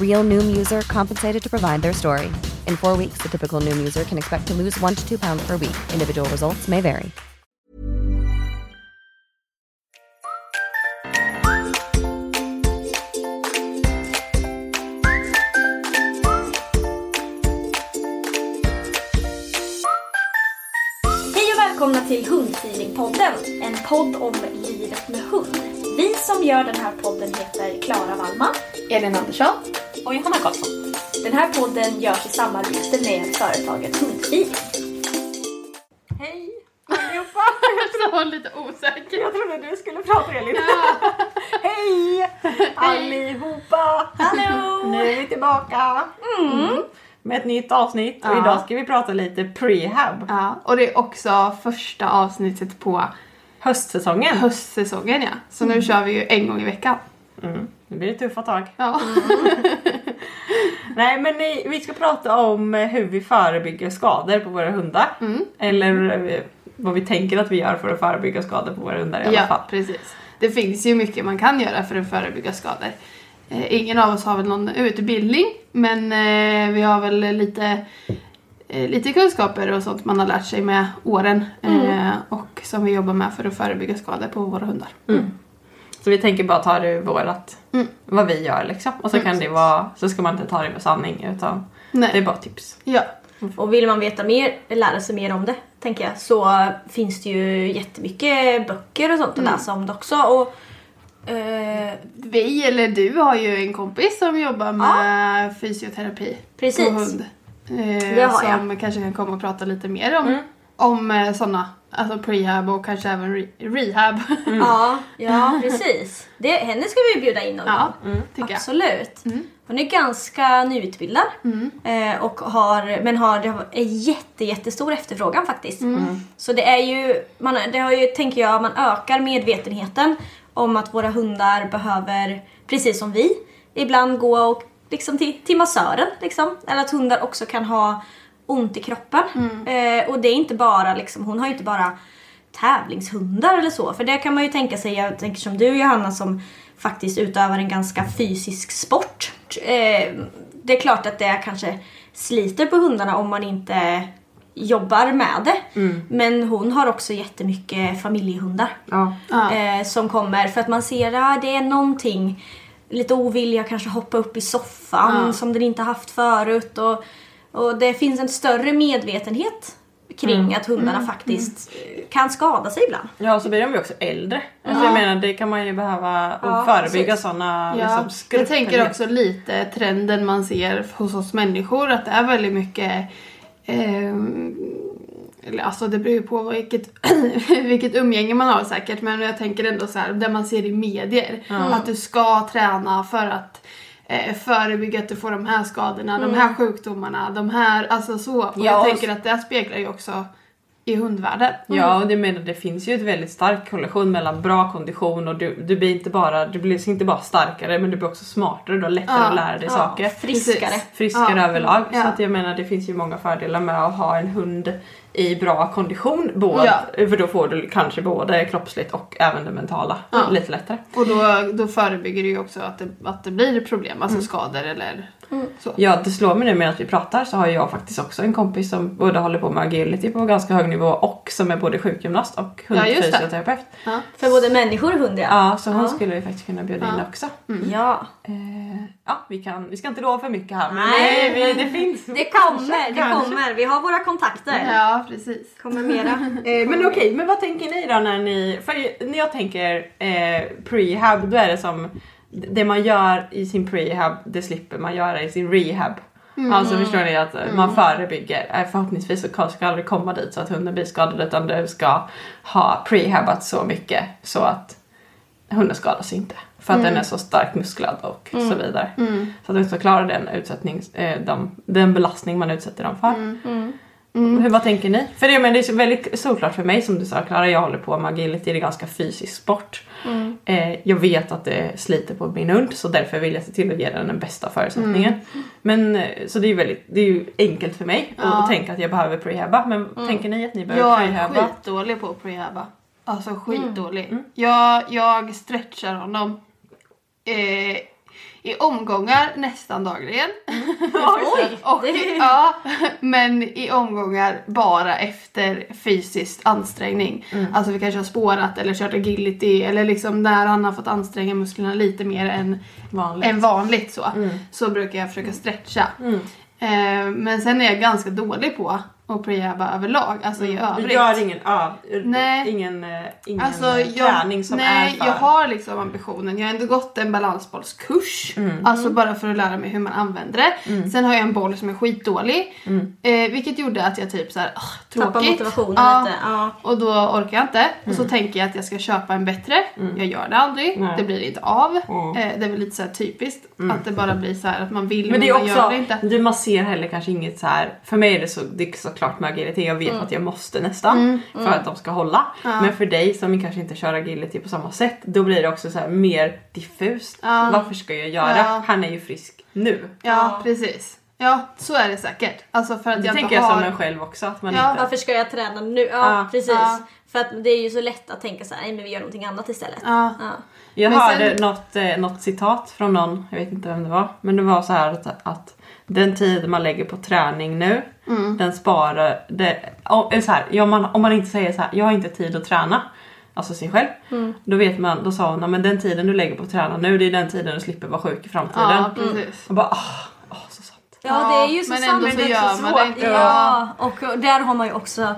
Real Noom user compensated to provide their story. In four weeks, the typical Noom user can expect to lose one to two pounds per week. Individual results may vary. Hej och välkomna till Hundfeelingpodden, en podd om livet med hund. Vi som gör den här podden heter Klara Wallman, Elin Andersson. Och Johanna Karlsson. Den här podden görs i samarbete med företaget Hundfeeling. Hej allihopa! Jag var lite osäker. Jag trodde du skulle prata Elin. Hej allihopa! Hallå! Nu är vi tillbaka Mm. med ett nytt avsnitt och Ja. idag ska vi prata lite prehab. Ja, och det är också första avsnittet på Höstsäsongen. höstsäsongen ja. Så nu kör vi ju en gång i veckan. Mm. Det blir tuffa tag. Ja. Nej men ni, vi ska prata om eh, hur vi förebygger skador på våra hundar. Eller eh, vad vi tänker att vi gör för att förebygga skador på våra hundar i alla ja, fall. precis. Det finns ju mycket man kan göra för att förebygga skador. Eh, ingen av oss har väl någon utbildning, men eh, vi har väl lite, eh, lite kunskaper och sånt man har lärt sig med åren. Eh, och som vi jobbar med för att förebygga skador på våra hundar. Så vi tänker bara ta det ur vårat, Mm. vad vi gör liksom. Och så kan det vara, så ska man inte ta det med sanning utan Nej. det är bara tips. Ja. Och vill man veta mer, lära sig mer om det, tänker jag, så finns det ju jättemycket böcker och sånt att läsa om det också. Och, eh, Vi, eller du, har ju en kompis som jobbar med fysioterapi Precis. på hund. Eh, Det har jag. som kanske kan komma och prata lite mer om, Mm. Om eh, sådana, alltså prehab och kanske även re- rehab. Ja, ja precis. Det, henne ska vi bjuda in någon ja, gång. jag. Absolut. Hon är ganska nyutbildad eh, och har, men har, det har en jätte, jättestor efterfrågan faktiskt. Så det är ju, man, det har ju, tänker jag, man ökar medvetenheten om att våra hundar behöver, precis som vi, ibland gå och, liksom till, till massören. Liksom. Eller att hundar också kan ha ont i kroppen. Eh, och det är inte bara, liksom, hon har ju inte bara tävlingshundar eller så. För det kan man ju tänka sig, jag tänker som du Johanna som faktiskt utövar en ganska fysisk sport. Eh, det är klart att det kanske sliter på hundarna om man inte jobbar med det. Men hon har också jättemycket familjehundar. Ja. Eh, som kommer för att man ser att det är någonting lite ovilja kanske hoppa upp i soffan Ja. som den inte haft förut. Och, och det finns en större medvetenhet kring att hundarna faktiskt eh, kan skada sig ibland. Ja, så blir de ju också äldre. Alltså jag menar, det kan man ju behöva och Ja, förebygga precis. sådana Ja, liksom, jag tänker också lite trenden man ser hos oss människor att det är väldigt mycket eller alltså det beror ju på vilket, vilket umgänge man har säkert men jag tänker ändå så här, det man ser i medier. Att du ska träna för att eh, förebygga att du får de här skadorna, de här sjukdomarna, de här, alltså så. Och Ja, jag tänker att det speglar ju också i hundvärlden. Ja, och det menar det finns ju ett väldigt stark korrelation mellan bra kondition och du, du blir inte bara, du blir inte bara starkare men du blir också smartare, du har lättare Ja, att lära dig ja, saker. friskare. Friskare Ja. överlag. Så att jag menar det finns ju många fördelar med att ha en hund i bra kondition. Både, Ja. För då får du kanske både kroppsligt och även det mentala Ja. lite lättare. Och då, då förebygger det ju också att det, att det blir problem, alltså skador eller så. Ja, det slår mig nu medan vi pratar så har jag faktiskt också en kompis som både håller på med agility på ganska hög nivå och som är både sjukgymnast och Ja, hundfysioterapeut. Ja. För både människor och hund ja. Ja, så hon Ja. skulle vi faktiskt kunna bjuda in Ja. också. Ja. Eh, ja, vi, kan, vi ska inte lova för mycket här men Nej. nej, vi, det finns. Det kommer, det kommer. Vi har våra kontakter. Ja, precis. Kommer mera. Eh, men okej, men vad tänker ni då när ni... För när jag tänker eh, prehab, då är det som... Det man gör i sin prehab, det slipper man göra i sin rehab. Alltså förstår ni att eh, man förebygger. Eh, Förhoppningsvis så ska aldrig komma dit så att hunden blir skadad utan du ska ha prehabat så mycket så att hunden skadas inte. För att den är så starkt musklad och så vidare. Så att den ska klara den utsättning, eh, de, den belastning man utsätter dem för. Hur, vad tänker ni? För det, men det är väldigt solklart för mig som du sa Klara, jag håller på med agility, det är ganska fysisk sport. Eh, jag vet att det sliter på min hund så därför vill jag se till att ge den den bästa förutsättningen. Men, eh, så det är, väldigt, det är ju enkelt för mig att- Ja. att tänka att jag behöver prehabba. Men tänker ni att ni behöver Jag är prehabba? skitdålig på att prehaba. Alltså skitdålig. Jag, jag stretchar honom eh, i omgångar nästan dagligen. Oj! Och, ja, men i omgångar bara efter fysisk ansträngning. Alltså vi kanske har spårat eller kört agility eller liksom när han har fått anstränga musklerna lite mer än Vanligt. än vanligt så. Så brukar jag försöka stretcha. Eh, men sen är jag ganska dålig på att prehaba överlag, alltså i övrigt. Du gör ingen, öv, Nej. ingen, eh, ingen Alltså, jag, träning som nej, är för... jag har liksom ambitionen. Jag har ändå gått en balansbollskurs. Alltså bara för att lära mig hur man använder det. Sen har jag en boll som är skitdålig. Eh, vilket gjorde att jag typ såhär, oh, tråkigt. Tappar motivationen Ja. lite. Ja. Och då orkar jag inte. Och så tänker jag att jag ska köpa en bättre. Jag gör det aldrig. Nej. Det blir inte av. Mm. Eh, det är väl lite så här typiskt. Att det bara blir så här att man vill Men det är man gör också, det inte. du, man ser heller kanske inget så här. för mig är det så, det är såklart med agility, jag vet att jag måste nästan för att de ska hålla. Ja. Men för dig som kanske inte kör agility på samma sätt, då blir det också så här mer diffust. Ja. Varför ska jag göra? Ja. Han är ju frisk nu. Ja, precis. Ja, så är det säkert. Alltså för att Det jag tänker jag har... som en själv också. Att man Ja, inte... Varför ska jag träna nu? Ja, Ja. precis. Ja. För att det är ju så lätt att tänka så här, nej men vi gör någonting annat istället. Ja. Ja. Jag Men hörde sen- något, eh, något citat från någon, jag vet inte vem det var, men det var så här att, att den tid man lägger på träning nu, Mm. den sparar... Det, om, eller så här, ja, man, om man inte säger så här, jag har inte tid att träna, alltså sig själv, Mm. då vet man, då sa hon, "Ja, men den tiden du lägger på att träna nu, det är den tiden du slipper vara sjuk i framtiden. Ja, precis. Och bara, ah, ah, så sant. Ja, det är ju så men sant. ändå så det är så svårt. det inte. Ja, och där har man ju också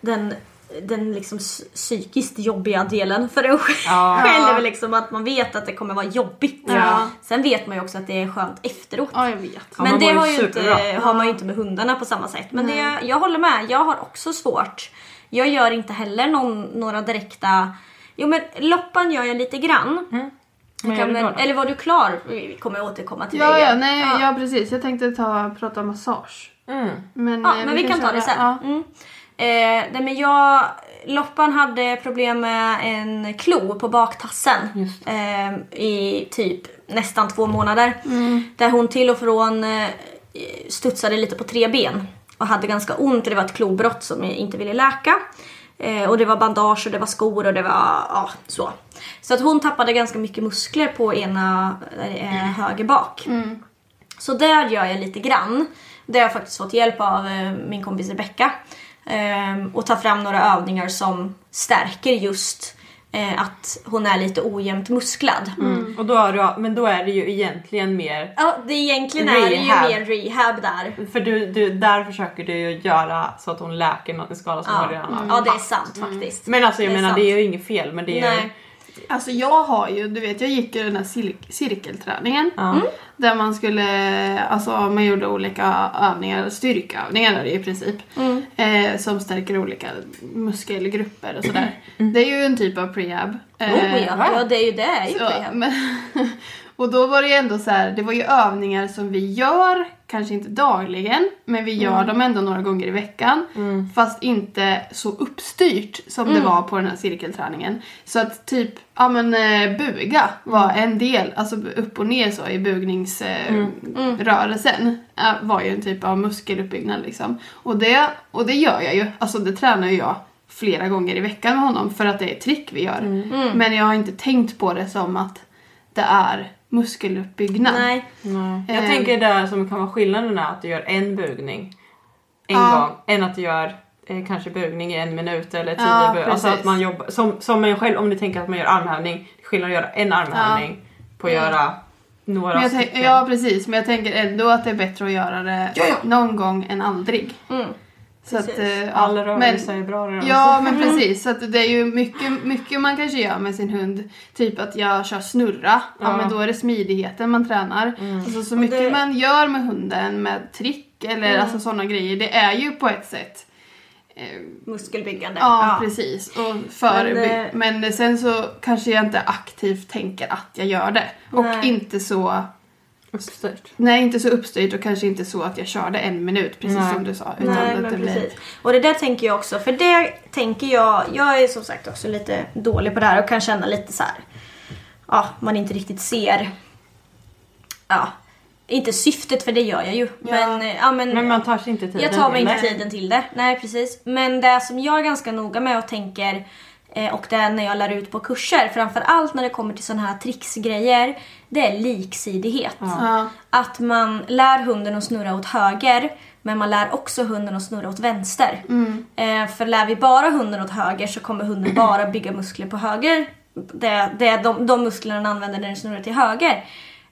den, den liksom psykiskt jobbiga delen för en själv. Ja. Liksom att man vet att det kommer vara jobbigt. Ja. Sen vet man ju också att det är skönt efteråt. Ja, jag vet. Ja, Men man det har ju inte, har man ju inte med hundarna på samma sätt. Men det, jag håller med, jag har också svårt. Jag gör inte heller någon, några direkta... Jo men loppan gör jag lite grann. Gör kan eller var du klar? Vi kommer återkomma till Ja, det ja, nej, ja. ja. precis. Jag tänkte ta, prata massage. Mm. Men, Ja, eh, men vi kan ta köra- det sen. Ja. Mm. Eh, nej, men jag, Loppan hade problem med en klo på baktassen eh, i typ nästan två månader. Där hon till och från eh, studsade lite på tre ben och hade ganska ont. Det var ett klobrott som inte ville läka. Eh, och det var bandage och det var skor och det var ja, så. Så att hon tappade ganska mycket muskler på ena eh, höger bak. Så där gör jag lite grann. Där har jag faktiskt fått hjälp av eh, min kompis Rebecka. Ehm, och ta fram några övningar som stärker just eh, att hon är lite ojämnt musklad. Mm. Och då har du, men då är det ju egentligen mer Ja, det egentligen är det ju Rehab. mer rehab där. för du, du, där försöker du ju göra så att hon läker någon skada som Ja, hon redan har. ja det är sant faktiskt. Men alltså jag Det menar sant. det är ju inget fel men det är Nej. Alltså jag har ju, du vet jag gick ju den här cir- cirkelträningen. Ja. Där man skulle, alltså man gjorde olika övningar, styrkeövningar är det i princip. Eh, som stärker olika muskelgrupper och sådär. Det är ju en typ av prehab. Oh, ja. Eh, ja, det är ju det. Är ju så, rehab. men, Och då var det ju ändå så här, det var ju övningar som vi gör, kanske inte dagligen, men vi gör dem ändå några gånger i veckan. Fast inte så uppstyrt som det var på den här cirkelträningen. Så att typ, ja men eh, buga var en del, alltså upp och ner så i bugningsrörelsen. Eh, var ju en typ av muskeluppbyggnad liksom. Och det, och det gör jag ju, alltså det tränar ju jag flera gånger i veckan med honom för att det är ett trick vi gör. Men jag har inte tänkt på det som att det är muskeluppbyggnad. Nej. Nej. Jag Eh. tänker det som kan vara skillnaden är att du gör en bugning en Ja. gång än att du gör eh, kanske bugning i en minut eller tio Ja, bug- Alltså att man jobbar som, som en själv om du tänker att man gör armhävning. Det är skillnad att göra en armhävning på att göra några Men jag tänk, stycken. ja precis, men jag tänker ändå att det är bättre att göra det Ja, ja. någon gång än aldrig. Mm. Så att, Precis. eh, ja, Alla men- rörelser är bra rörelser. Ja men precis, så att det är ju mycket, mycket man kanske gör med sin hund. Typ att jag kör snurra, ja, Ja. men då är det smidigheten man tränar. Alltså så mycket det- man gör med hunden med trick eller alltså sådana grejer, det är ju på ett sätt eh, Muskelbyggande. Ja, precis. Och för, Men, men, eh, sen så kanske jag inte aktivt tänker att jag gör det. Och Nej. inte så Uppstyrt. Nej, inte så uppstyrt och kanske inte så att jag körde en minut precis Nej. som du sa. Utan Nej, att men det blir... precis. Och det där tänker jag också, för det tänker jag, jag är som sagt också lite dålig på det här och kan känna lite så här. ja, man inte riktigt ser, ja, inte syftet för det gör jag ju. Men, eh, ja, men, Men man tar sig inte tiden jag tar mig inte tiden till det. Nej precis. Men det som jag är ganska noga med och tänker och det är när jag lär ut på kurser, framförallt när det kommer till sådana här tricksgrejer, det är liksidighet. Ja. Att man lär hunden att snurra åt höger men man lär också hunden att snurra åt vänster. Eh, för lär vi bara hunden åt höger så kommer hunden bara bygga muskler på höger. Det, det är de, de musklerna den använder när den snurrar till höger.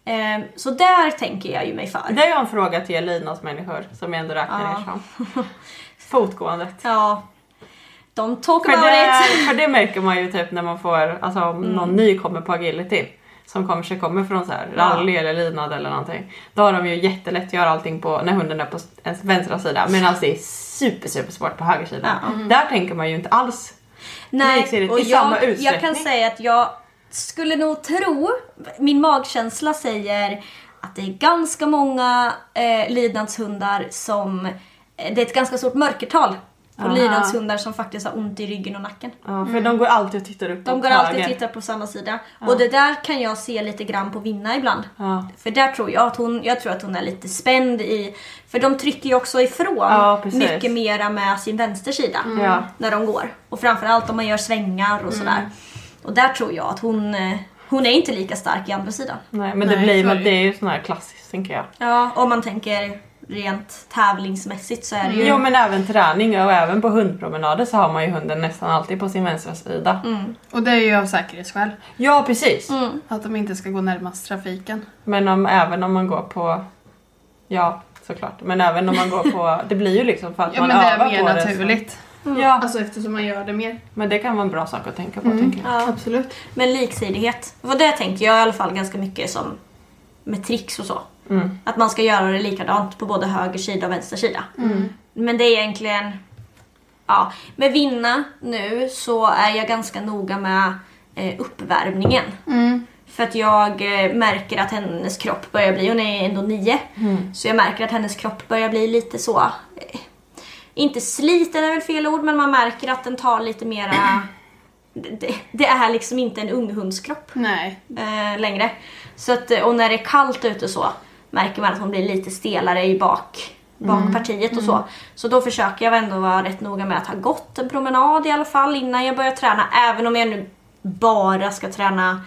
Eh, så där tänker jag ju mig för. Det är en fråga till lydnadsmänniskor som jag ändå räknar Ja. er som. Fotgåendet. Ja. Don't talk För about det, it. för det märker man ju typ när man får, alltså om Mm. någon ny kommer på agility som kanske kommer från så här rally eller lydnad eller någonting. Då har de ju jättelätt att göra allting på när hunden är på ens vänstra sida medan det är super super svårt på höger sida. Ja. Där tänker man ju inte alls Nej, och jag, jag kan säga att jag skulle nog tro, min magkänsla säger att det är ganska många eh, lydnadshundar som, eh, det är ett ganska stort mörkertal på Aha. lydnadshundar som faktiskt har ont i ryggen och nacken. Ja, för de går alltid och tittar upp De går alltid höger. och tittar på samma sida. Och det där kan jag se lite grann på Vinna ibland. Ja. För där tror jag att hon, jag tror att hon är lite spänd i, för de trycker ju också ifrån Ja, mycket mera med sin vänstersida Ja. när de går. Och framförallt om man gör svängar och sådär. Och där tror jag att hon, eh, hon är inte lika stark i andra sidan. Nej men det Nej, blir det. det är ju sån här klassiskt tänker jag. Ja, om man tänker rent tävlingsmässigt så är det ju... Jo men även träning och även på hundpromenader så har man ju hunden nästan alltid på sin vänstra sida. Mm. Och det är ju av säkerhetsskäl. Ja precis. Att de inte ska gå närmast trafiken. Men om, även om man går på, ja såklart, men även om man går på, det blir ju liksom för att Ja man men det är övar mer på det. naturligt. Så. Ja, Alltså eftersom man gör det mer. men det kan vara en bra sak att tänka på tänker jag. Ja. Absolut. Men liksidighet. Och det tänker jag i alla fall ganska mycket som med tricks och så. Mm. Att man ska göra det likadant på både höger sida och vänster sida. Men det är egentligen... Ja, med vinna nu så är jag ganska noga med eh, uppvärmningen. För att jag eh, märker att hennes kropp börjar bli, hon är ändå nio. Så jag märker att hennes kropp börjar bli lite så, eh, inte sliten är väl fel ord, men man märker att den tar lite mera det, det är liksom inte en unghundskropp Nej. eh, längre. Så att, och när det är kallt ute så märker man att hon blir lite stelare i bak, bakpartiet och så. Så då försöker jag ändå vara rätt noga med att ha gått en promenad i alla fall innan jag börjar träna. Även om jag nu bara ska träna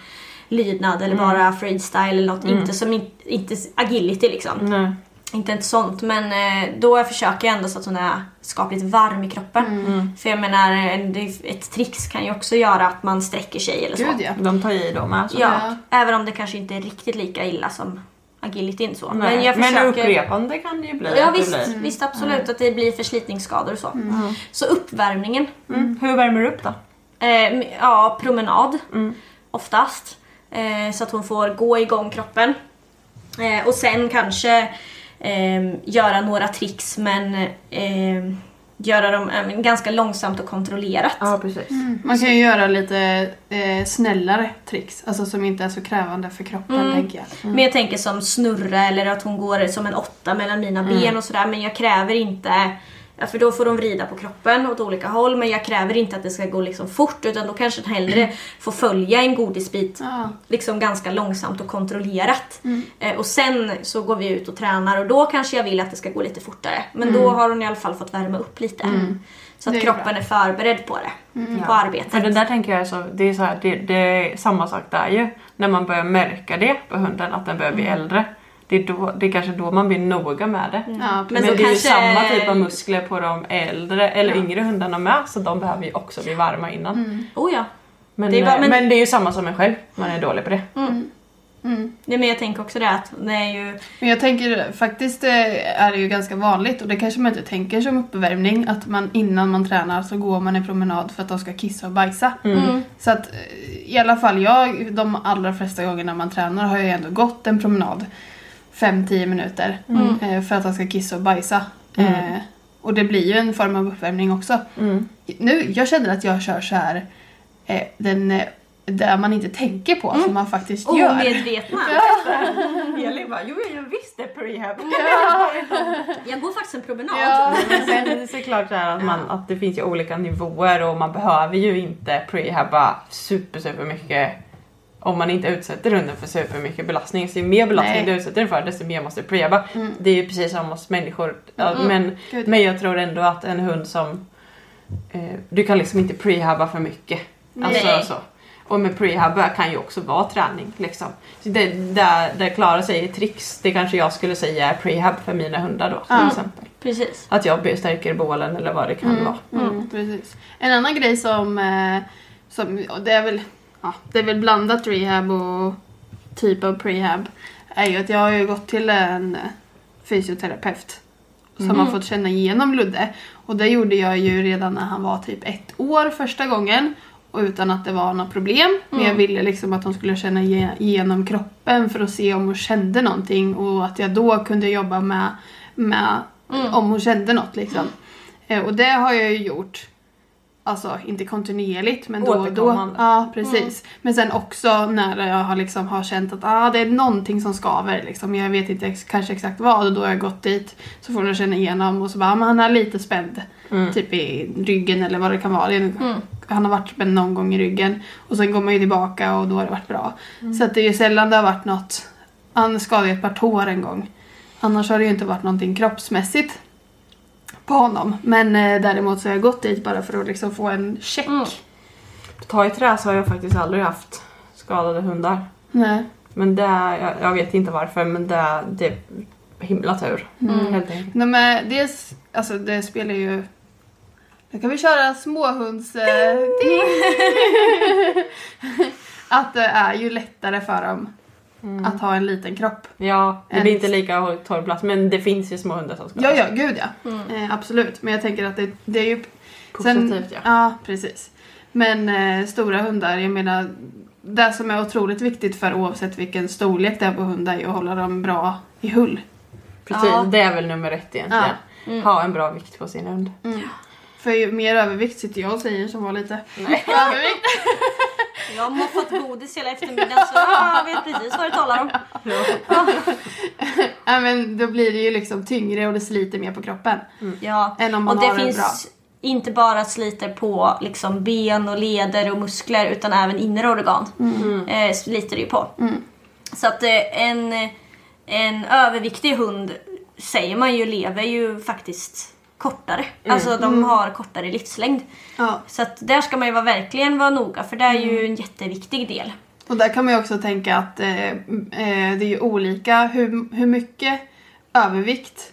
lydnad eller bara freestyle eller något. Inte som in, inte agility liksom. Nej. Inte ett sånt men eh, då försöker jag ändå så att hon är skapligt varm i kroppen. Mm. För jag menar en- det- ett tricks kan ju också göra att man sträcker sig eller så. Gud ja. De tar i då med. Så. Ja, Ja. även om det kanske inte är riktigt lika illa som agilityn så. Nej. Men jag men försöker... upprepande kan det ju bli. Ja visst, blir. visst absolut att det blir förslitningsskador och så. Så uppvärmningen, Mm. Hur värmer du upp då? eh, ja promenad oftast. Eh, så att hon får gå igång kroppen. Eh, och sen kanske eh, göra några tricks men eh, göra dem eh, ganska långsamt och kontrollerat. Ja, precis. Man kan ju göra lite eh, snällare tricks, alltså som inte är så krävande för kroppen tänker jag. Men jag tänker som snurra eller att hon går som en åtta mellan mina ben och sådär. Men jag kräver inte, för då får de vrida på kroppen åt olika håll. Men jag kräver inte att det ska gå liksom fort utan då kanske den hellre får följa en godisbit Ja. liksom ganska långsamt och kontrollerat. Eh, och sen så går vi ut och tränar och då kanske jag vill att det ska gå lite fortare. Men då har hon i alla fall fått värma upp lite. Så att är kroppen bra. är förberedd på det. På För arbetet. det där tänker jag är så, det är, så här, det, det är samma sak där ju. När man börjar märka det på hunden, att den börjar bli äldre. Det är, då, det är kanske då man blir noga med det. Ja, Men Men, det är kanske- ju samma typ av muskler på de äldre eller yngre hundarna med så de behöver ju också bli varma innan. Oh ja. Men, Det är bara- eh, men- men... det är ju samma som en själv, man är dålig på det. Nej, men jag tänker också det att det är ju... Men jag tänker faktiskt eh, är det ju ganska vanligt och det kanske man inte tänker som uppvärmning att man innan man tränar så går man en promenad för att de ska kissa och bajsa. Så att eh, i alla fall jag, de allra flesta gångerna man tränar har jag ändå gått en promenad 5-10 minuter eh, för att de ska kissa och bajsa. Eh, och det blir ju en form av uppvärmning också. Nu, jag känner att jag kör så här eh, den där man inte tänker på som man faktiskt gör. Omedvetna. Elin bara, jo jag visste prehab. Jag går faktiskt en promenad. Ja. Men sen är det såklart så här att, man, att det finns ju olika nivåer och man behöver ju inte prehabba super super mycket om man inte utsätter hunden för super mycket belastning. Så ju mer belastning Nej. du utsätter den för desto mer måste du prehabba. Det är ju precis som hos människor. Ja, Men, Gud. men jag tror ändå att en hund som... Eh, du kan liksom inte prehabba för mycket. Alltså, Nej. så. Och med prehabba kan ju också vara träning. Liksom. Så det, där, där Klara säger tricks, det kanske jag skulle säga är prehab för mina hundar då till Ja. exempel. Precis. Att jag stärker bålen eller vad det kan vara. Mm, precis. En annan grej som, eh, som det är väl ja, det är väl blandat rehab och typ av prehab är ju att jag har ju gått till en fysioterapeut som har fått känna igenom Ludde. Och det gjorde jag ju redan när han var typ ett år första gången. Och utan att det var något problem. Men jag ville liksom att hon skulle känna ge- igenom kroppen för att se om hon kände någonting. Och att jag då kunde jobba med, med om hon kände något liksom. Eh, Och det har jag ju gjort. Alltså inte kontinuerligt men då och då. Ja precis. Men sen också när jag har, liksom, har känt att ah, det är någonting som skaver. Liksom. Jag vet inte ex- kanske exakt vad och då har jag gått dit. Så får jag känna igenom och så bara, ah, men han är lite spänd. Typ i ryggen eller vad det kan vara. Är- Han har varit spänd någon gång i ryggen. Och sen går man ju tillbaka och då har det varit bra. Så att det är ju sällan det har varit något. Han skadade ett par tår en gång. Annars har det ju inte varit någonting kroppsmässigt på honom. Men eh, däremot så har jag gått dit bara för att liksom få en check. Ta i trä så har jag faktiskt aldrig haft skadade hundar. Nej. Men det, jag, jag vet inte varför men det, det är himla tur. Helt enkelt. Nej, men dels, alltså det spelar ju... Nu kan vi köra småhunds... Eh, ding! att det är ju lättare för dem att ha en liten kropp. Ja, det blir inte lika torr plats men det finns ju små hundar som skadas. Ja, ja, gud ja. Eh, absolut. Men jag tänker att det, det är ju... Positivt ja. Ja, precis. Men eh, stora hundar, jag menar... Det som är otroligt viktigt för oavsett vilken storlek det är på hundar är att hålla dem bra i hull. Precis, Ja. det är väl nummer ett egentligen. Ha en bra vikt på sin hund. För ju mer övervikt sitter jag och säger som var lite övervikt. Jag har moffat godis hela eftermiddagen så jag vet precis vad du talar om. Ja, men då blir det ju liksom tyngre och det sliter mer på kroppen. Ja. Än om man och det har finns bra. inte bara sliter på liksom ben och leder och muskler utan även inre organ. Mm. Eh, sliter det ju på. Så att eh, en, en överviktig hund säger man ju lever ju faktiskt kortare. Alltså de har kortare livslängd. Mm. Ja. Så att där ska man ju vara, verkligen vara noga för det är ju en jätteviktig del. Och där kan man ju också tänka att eh, eh, det är ju olika hur, hur mycket övervikt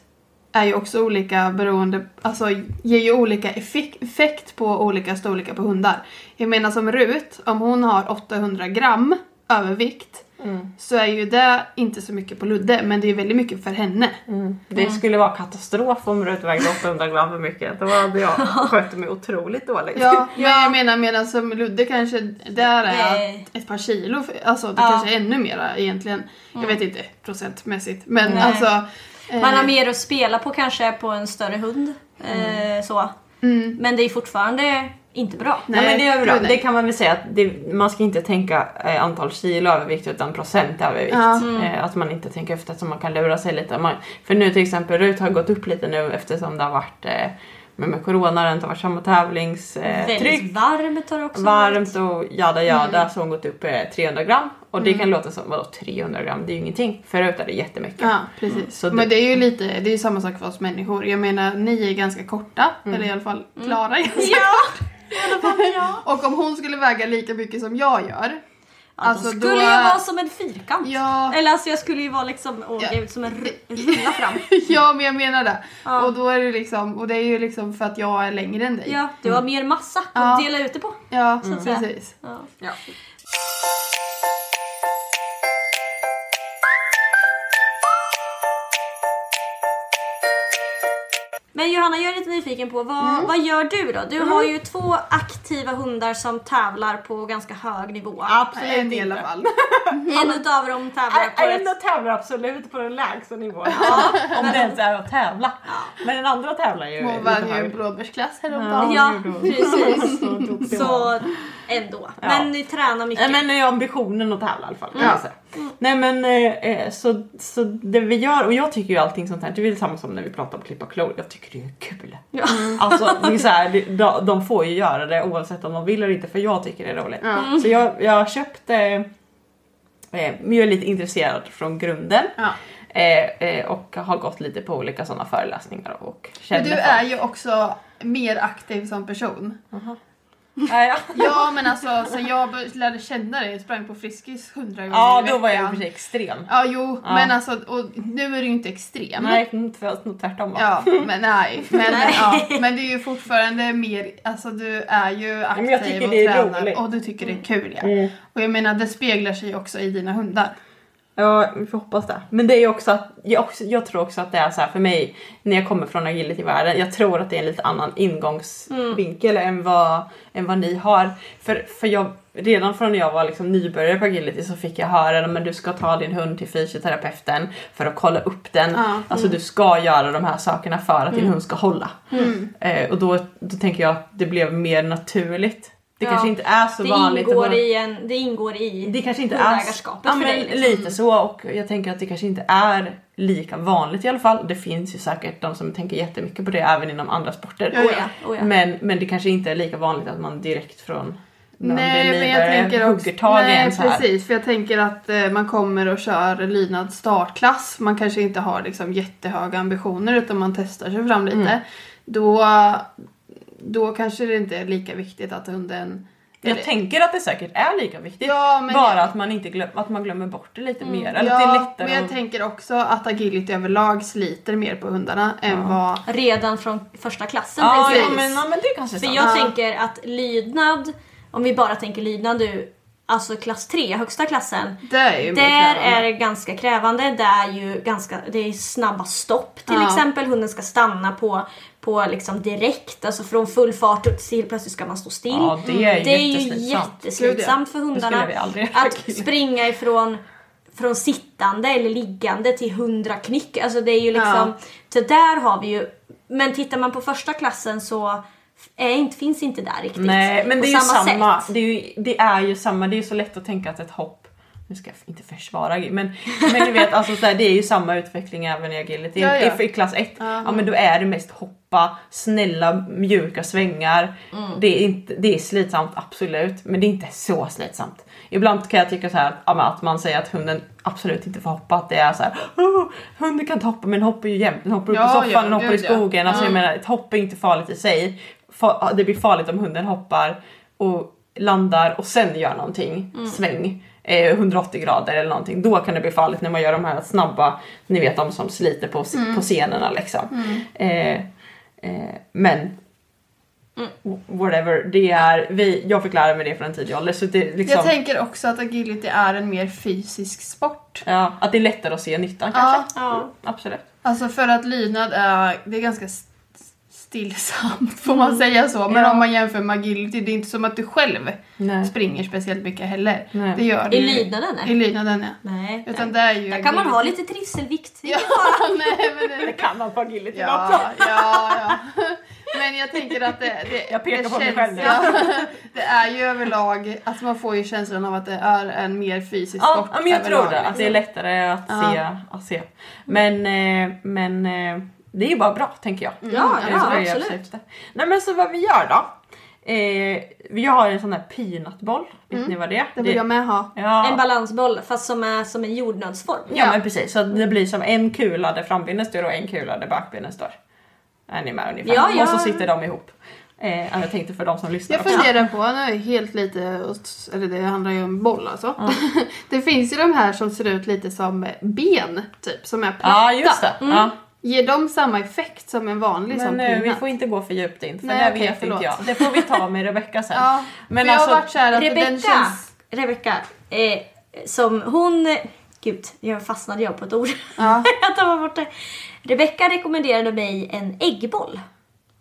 är ju också olika beroende, alltså ger ju olika effek, effekt på olika storlekar på hundar. Jag menar som Rut, om hon har 800 gram övervikt så är ju det inte så mycket på Ludde men det är väldigt mycket för henne. Det skulle vara katastrof om Rut vägde 800 gram för mycket. Då hade jag skött mig otroligt dåligt. Ja, men jag menar medan som Ludde kanske där är ett par kilo, alltså det Ja. kanske är ännu mera egentligen. Jag vet inte procentmässigt men Nej. alltså Man har Eh, mer att spela på kanske på en större hund. Eh, så. mm. Men det är fortfarande inte bra. Nej, men det är bra. nej. Det kan man väl säga att det, man ska inte tänka eh, antal kilo övervikt utan procent övervikt. Ja. Eh, att man inte tänker efter så man kan lura sig lite. Man, för nu till exempel Rut har gått upp lite nu eftersom det har varit eh, med, med corona, det har inte varit samma tävlingstryck. Eh, Väldigt varmt har det också varmt och jada jada Mm. så har hon gått upp eh, 300 gram. Och det kan låta som, vadå 300 gram? Det är ju ingenting. Förut är det jättemycket. Ja, precis. Så det- Men det är ju lite, det är ju samma sak för oss människor. Jag menar, ni är ganska korta, eller i alla fall Klara är ganska Ja! Ja. Och om hon skulle väga lika mycket som jag gör. Alltså, då skulle jag vara som en fyrkant. Ja, Eller alltså jag skulle ju vara liksom, åh, Ja. gud, som en ru- rulla fram. ja, men jag menar det. Ja. Och då är det liksom, och det är ju liksom för att jag är längre än dig. Ja, du har mer massa Ja. att dela ut det på. Ja, Så att säga. precis. Ja. Men Johanna, jag är lite nyfiken på vad, Mm. vad gör du då? Du har ju två aktiva hundar som tävlar på ganska hög nivå. Absolut En i alla fall. En utav dem tävlar på En ett... tävlar absolut på den lägsta nivån. Om det ens är att tävla. Men den andra tävlar ju Hon vann ju en blåbärsklass häromdagen. Ja, precis. Så ändå. Men ni tränar mycket. Men det är ambitionen att tävla i alla fall. kan Säga. Nej men eh, eh, så, så det vi gör, och jag tycker ju allting sånt här, det är väl samma som när vi pratar om klippa klor, jag tycker det är kul. Ja. Alltså det är så här, de, de får ju göra det oavsett om de vill eller inte för jag tycker det är roligt. Ja. Så jag, jag har köpt, eh, eh, men jag är lite intresserad från grunden. Ja. Eh, eh, och har gått lite på olika sådana föreläsningar och Men känner du för- är ju också mer aktiv som person. Ja, ja. Ja men alltså sen jag lärde känna dig, jag sprang på Friskis hundra gånger ja då var jag i och för sig extrem. Ja jo, Ja. men alltså och nu är du ju inte extrem. Nej, mm, tvärt- tvärtom va? Ja, men nej. Men, ja, men det är ju fortfarande mer, alltså du är ju aktiv men jag tycker och det är tränar roligt. och du tycker det är kul ja. Mm. Och jag menar det speglar sig också i dina hundar. Ja, vi får hoppas det. Men det är också att, jag, också, jag tror också att det är så här för mig, när jag kommer från agility-världen, jag tror att det är en lite annan ingångsvinkel än, vad, än vad ni har. För, för jag, redan från när jag var liksom nybörjare på agility så fick jag höra att du ska ta din hund till fysioterapeuten för att kolla upp den. Ja. Alltså du ska göra de här sakerna för att din hund ska hålla. Eh, och då, då tänker jag att det blev mer naturligt. Det Ja. kanske inte är så det, vanligt. att ingår i en, det ingår i det kanske inte är ja, för men dig. Liksom. lite så och jag tänker att det kanske inte är lika vanligt i alla fall. Det finns ju säkert de som tänker jättemycket på det även inom andra sporter. Oh ja, oh ja. Men, men det kanske inte är lika vanligt att man direkt från när man Nej men jag tänker också, nej en så här. precis för jag tänker att eh, man kommer och kör lydnad startklass. Man kanske inte har liksom jättehöga ambitioner utan man testar sig fram lite. Mm. Då, då kanske det inte är lika viktigt att hunden... Jag eller- tänker att det säkert är lika viktigt. Ja, men bara jag- att man, inte glöm, att man glömmer bort det lite mer. Eller att det är Ja, lättare men jag att... tänker också att agility överlag sliter mer på hundarna än vad... Redan från första klassen Ja, tänker ja, jag. men, ja men det kanske är För jag Ja. tänker att lydnad, om vi bara tänker lydnad nu, alltså klass 3, högsta klassen. Det är ju Där är det ganska krävande. Det är ju ganska, det är snabba stopp till Ja. exempel. Hunden ska stanna på, på liksom direkt, alltså från full fart upp till plötsligt ska man stå still. Ja, det är ju det är ju jätteslitsamt. för hundarna. Att springa ifrån från sittande eller liggande till 100 knyck. Alltså det är ju liksom, så där har vi ju, men tittar man på första klassen så är inte, finns inte där riktigt. Nej men det är ju samma. Det är ju, det är ju samma. Det är ju så lätt att tänka att ett hopp nu ska jag inte försvara men, men ni vet alltså så här, det är ju samma utveckling även i agility. Ja, ja. I, I klass 1, ja men då är det mest hoppa, snälla mjuka svängar. Mm. Det, är inte, det är slitsamt absolut men det är inte så slitsamt. Ibland kan jag tycka så här att man säger att hunden absolut inte får hoppa. Att det är så här, oh, hunden kan inte hoppa men den hoppar ju jämt. Den hoppar upp Ja, i soffan, ja, den hoppar i skogen. Alltså, jag menar, ett hopp är inte farligt i sig. Det blir farligt om hunden hoppar och landar och sen gör någonting, sväng. Eh, 180 grader eller någonting. Då kan det bli farligt när man gör de här snabba, ni vet de som sliter på, på scenerna liksom. Eh, eh, men whatever, det är, vi, jag fick lära mig det från en tidig ålder. Så det, är liksom, Jag tänker också att agility är en mer fysisk sport. ja, att det är lättare att se nyttan kanske. Ja. Absolut. Alltså för att lydnad är, det är ganska st- stillsamt får man säga så. Men Ja. om man jämför med agility, det är inte som att du själv Nej. springer speciellt mycket heller. Nej. Det gör du I lydnaden, nej. I lydnaden ja. Nej. Utan det är ju Där kan man agility. ha lite trivselvikt. Ja, nej men Det det... kan man på agility Ja, också. ja, ja. Men jag tänker att det, det, Jag pekar det på mig känns- själv nu. Ja, det är ju överlag, alltså man får ju känslan av att det är en mer fysisk Ja, sport ja, men jag överlag, tror det. Att det är liksom. lättare att, Ja. se, att se. Men, eh, men eh, det är ju bara bra tänker jag. Ja, Det ja, så jag absolut. försökte. Nej men så vad vi gör då. Eh, vi har en sån här peanutboll. Vet ni vad det är? Det vill jag med ha. Ja, En balansboll fast som är som en jordnötsform. ja men precis. Så det blir som en kula där frambenen står och en kula där bakbenen står. Är ni med ungefär? Ja, ja. Och så sitter de ihop. Eh, ja, jag tänkte för de som lyssnar Jag också. funderar på, nu helt lite, eller det handlar ju om boll alltså. det finns ju de här som ser ut lite som ben typ, som är platta. Ja just det. Ja. Ger de samma effekt som en vanlig som Men eh, vi får inte gå för djupt in för Nej, det okej, vet förlåt. inte jag. Det får vi ta med Rebecca sen. Ja, Men för jag alltså, har varit såhär att den Rebecka, känns... Rebecka, eh, som hon... Gud, jag fastnade jag på ett ord. Ja. jag tappade bort det. Rebecka rekommenderade mig en äggboll.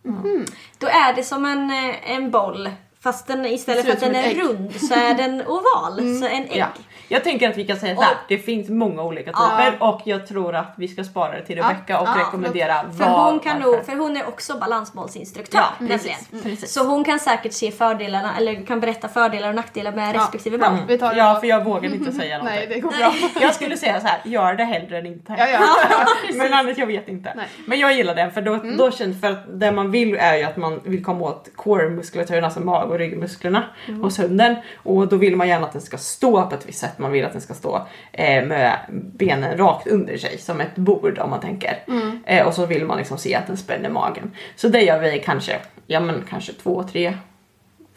Mhm. Då är det som en, eh, en boll fast den, istället för att den är ägg. Mm. rund så är den oval. Så en ägg. Ja. Jag tänker att vi kan säga så här. Och- det finns många olika Ja. typer och jag tror att vi ska spara det till Rebecca och ja, rekommendera För vad, hon, kan nog, för hon är också balansbollsinstruktör. Ja, nämligen. precis, precis. Så hon kan säkert se fördelarna, eller kan berätta fördelar och nackdelar med Ja, respektive det Ja, då. för jag vågar inte säga Nej, någonting. det går bra. Jag skulle säga så här, gör det hellre än inte. Ja, ja. Men annars jag vet inte. Nej. Men jag gillar den för då, då känns för att det man vill är ju att man vill komma åt core-muskulaturen, alltså mag och ryggmusklerna hos hunden. Och då vill man gärna att den ska stå på ett visst sätt. Man vill att den ska stå eh, med benen rakt under sig som ett bord om man tänker. Eh, och så vill man liksom se att den spänner magen. Så det gör vi kanske, ja men kanske två, tre,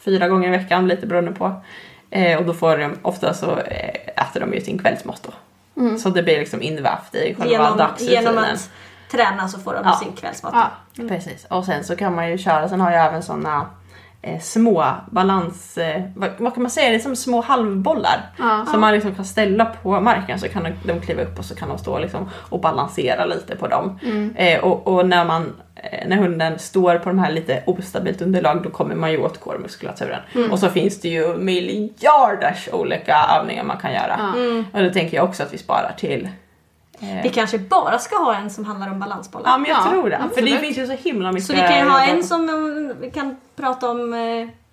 fyra gånger i veckan lite beroende på. Eh, och då får de, ofta så eh, äter de ju sin kvällsmat då. Så det blir liksom invävt i själva Genom, dagsrutinen. genom att träna så får de Ja. sin kvällsmat. Ja. Precis. Och sen så kan man ju köra, sen har jag även såna eh, små balans, eh, vad, vad kan man säga, det är som små halvbollar. Ja. Som man liksom kan ställa på marken så kan de, de kliva upp och så kan de stå liksom och balansera lite på dem. Eh, och, och när man när hunden står på de här lite ostabilt underlag då kommer man ju åt core-muskulaturen. Och så finns det ju miljarders olika övningar man kan göra. Och då tänker jag också att vi sparar till Vi kanske bara ska ha en som handlar om balansbollar. Ja men jag Ja, tror det. För det absolut. finns ju så himla mycket. Så vi kan ju ha en som vi kan prata om eh,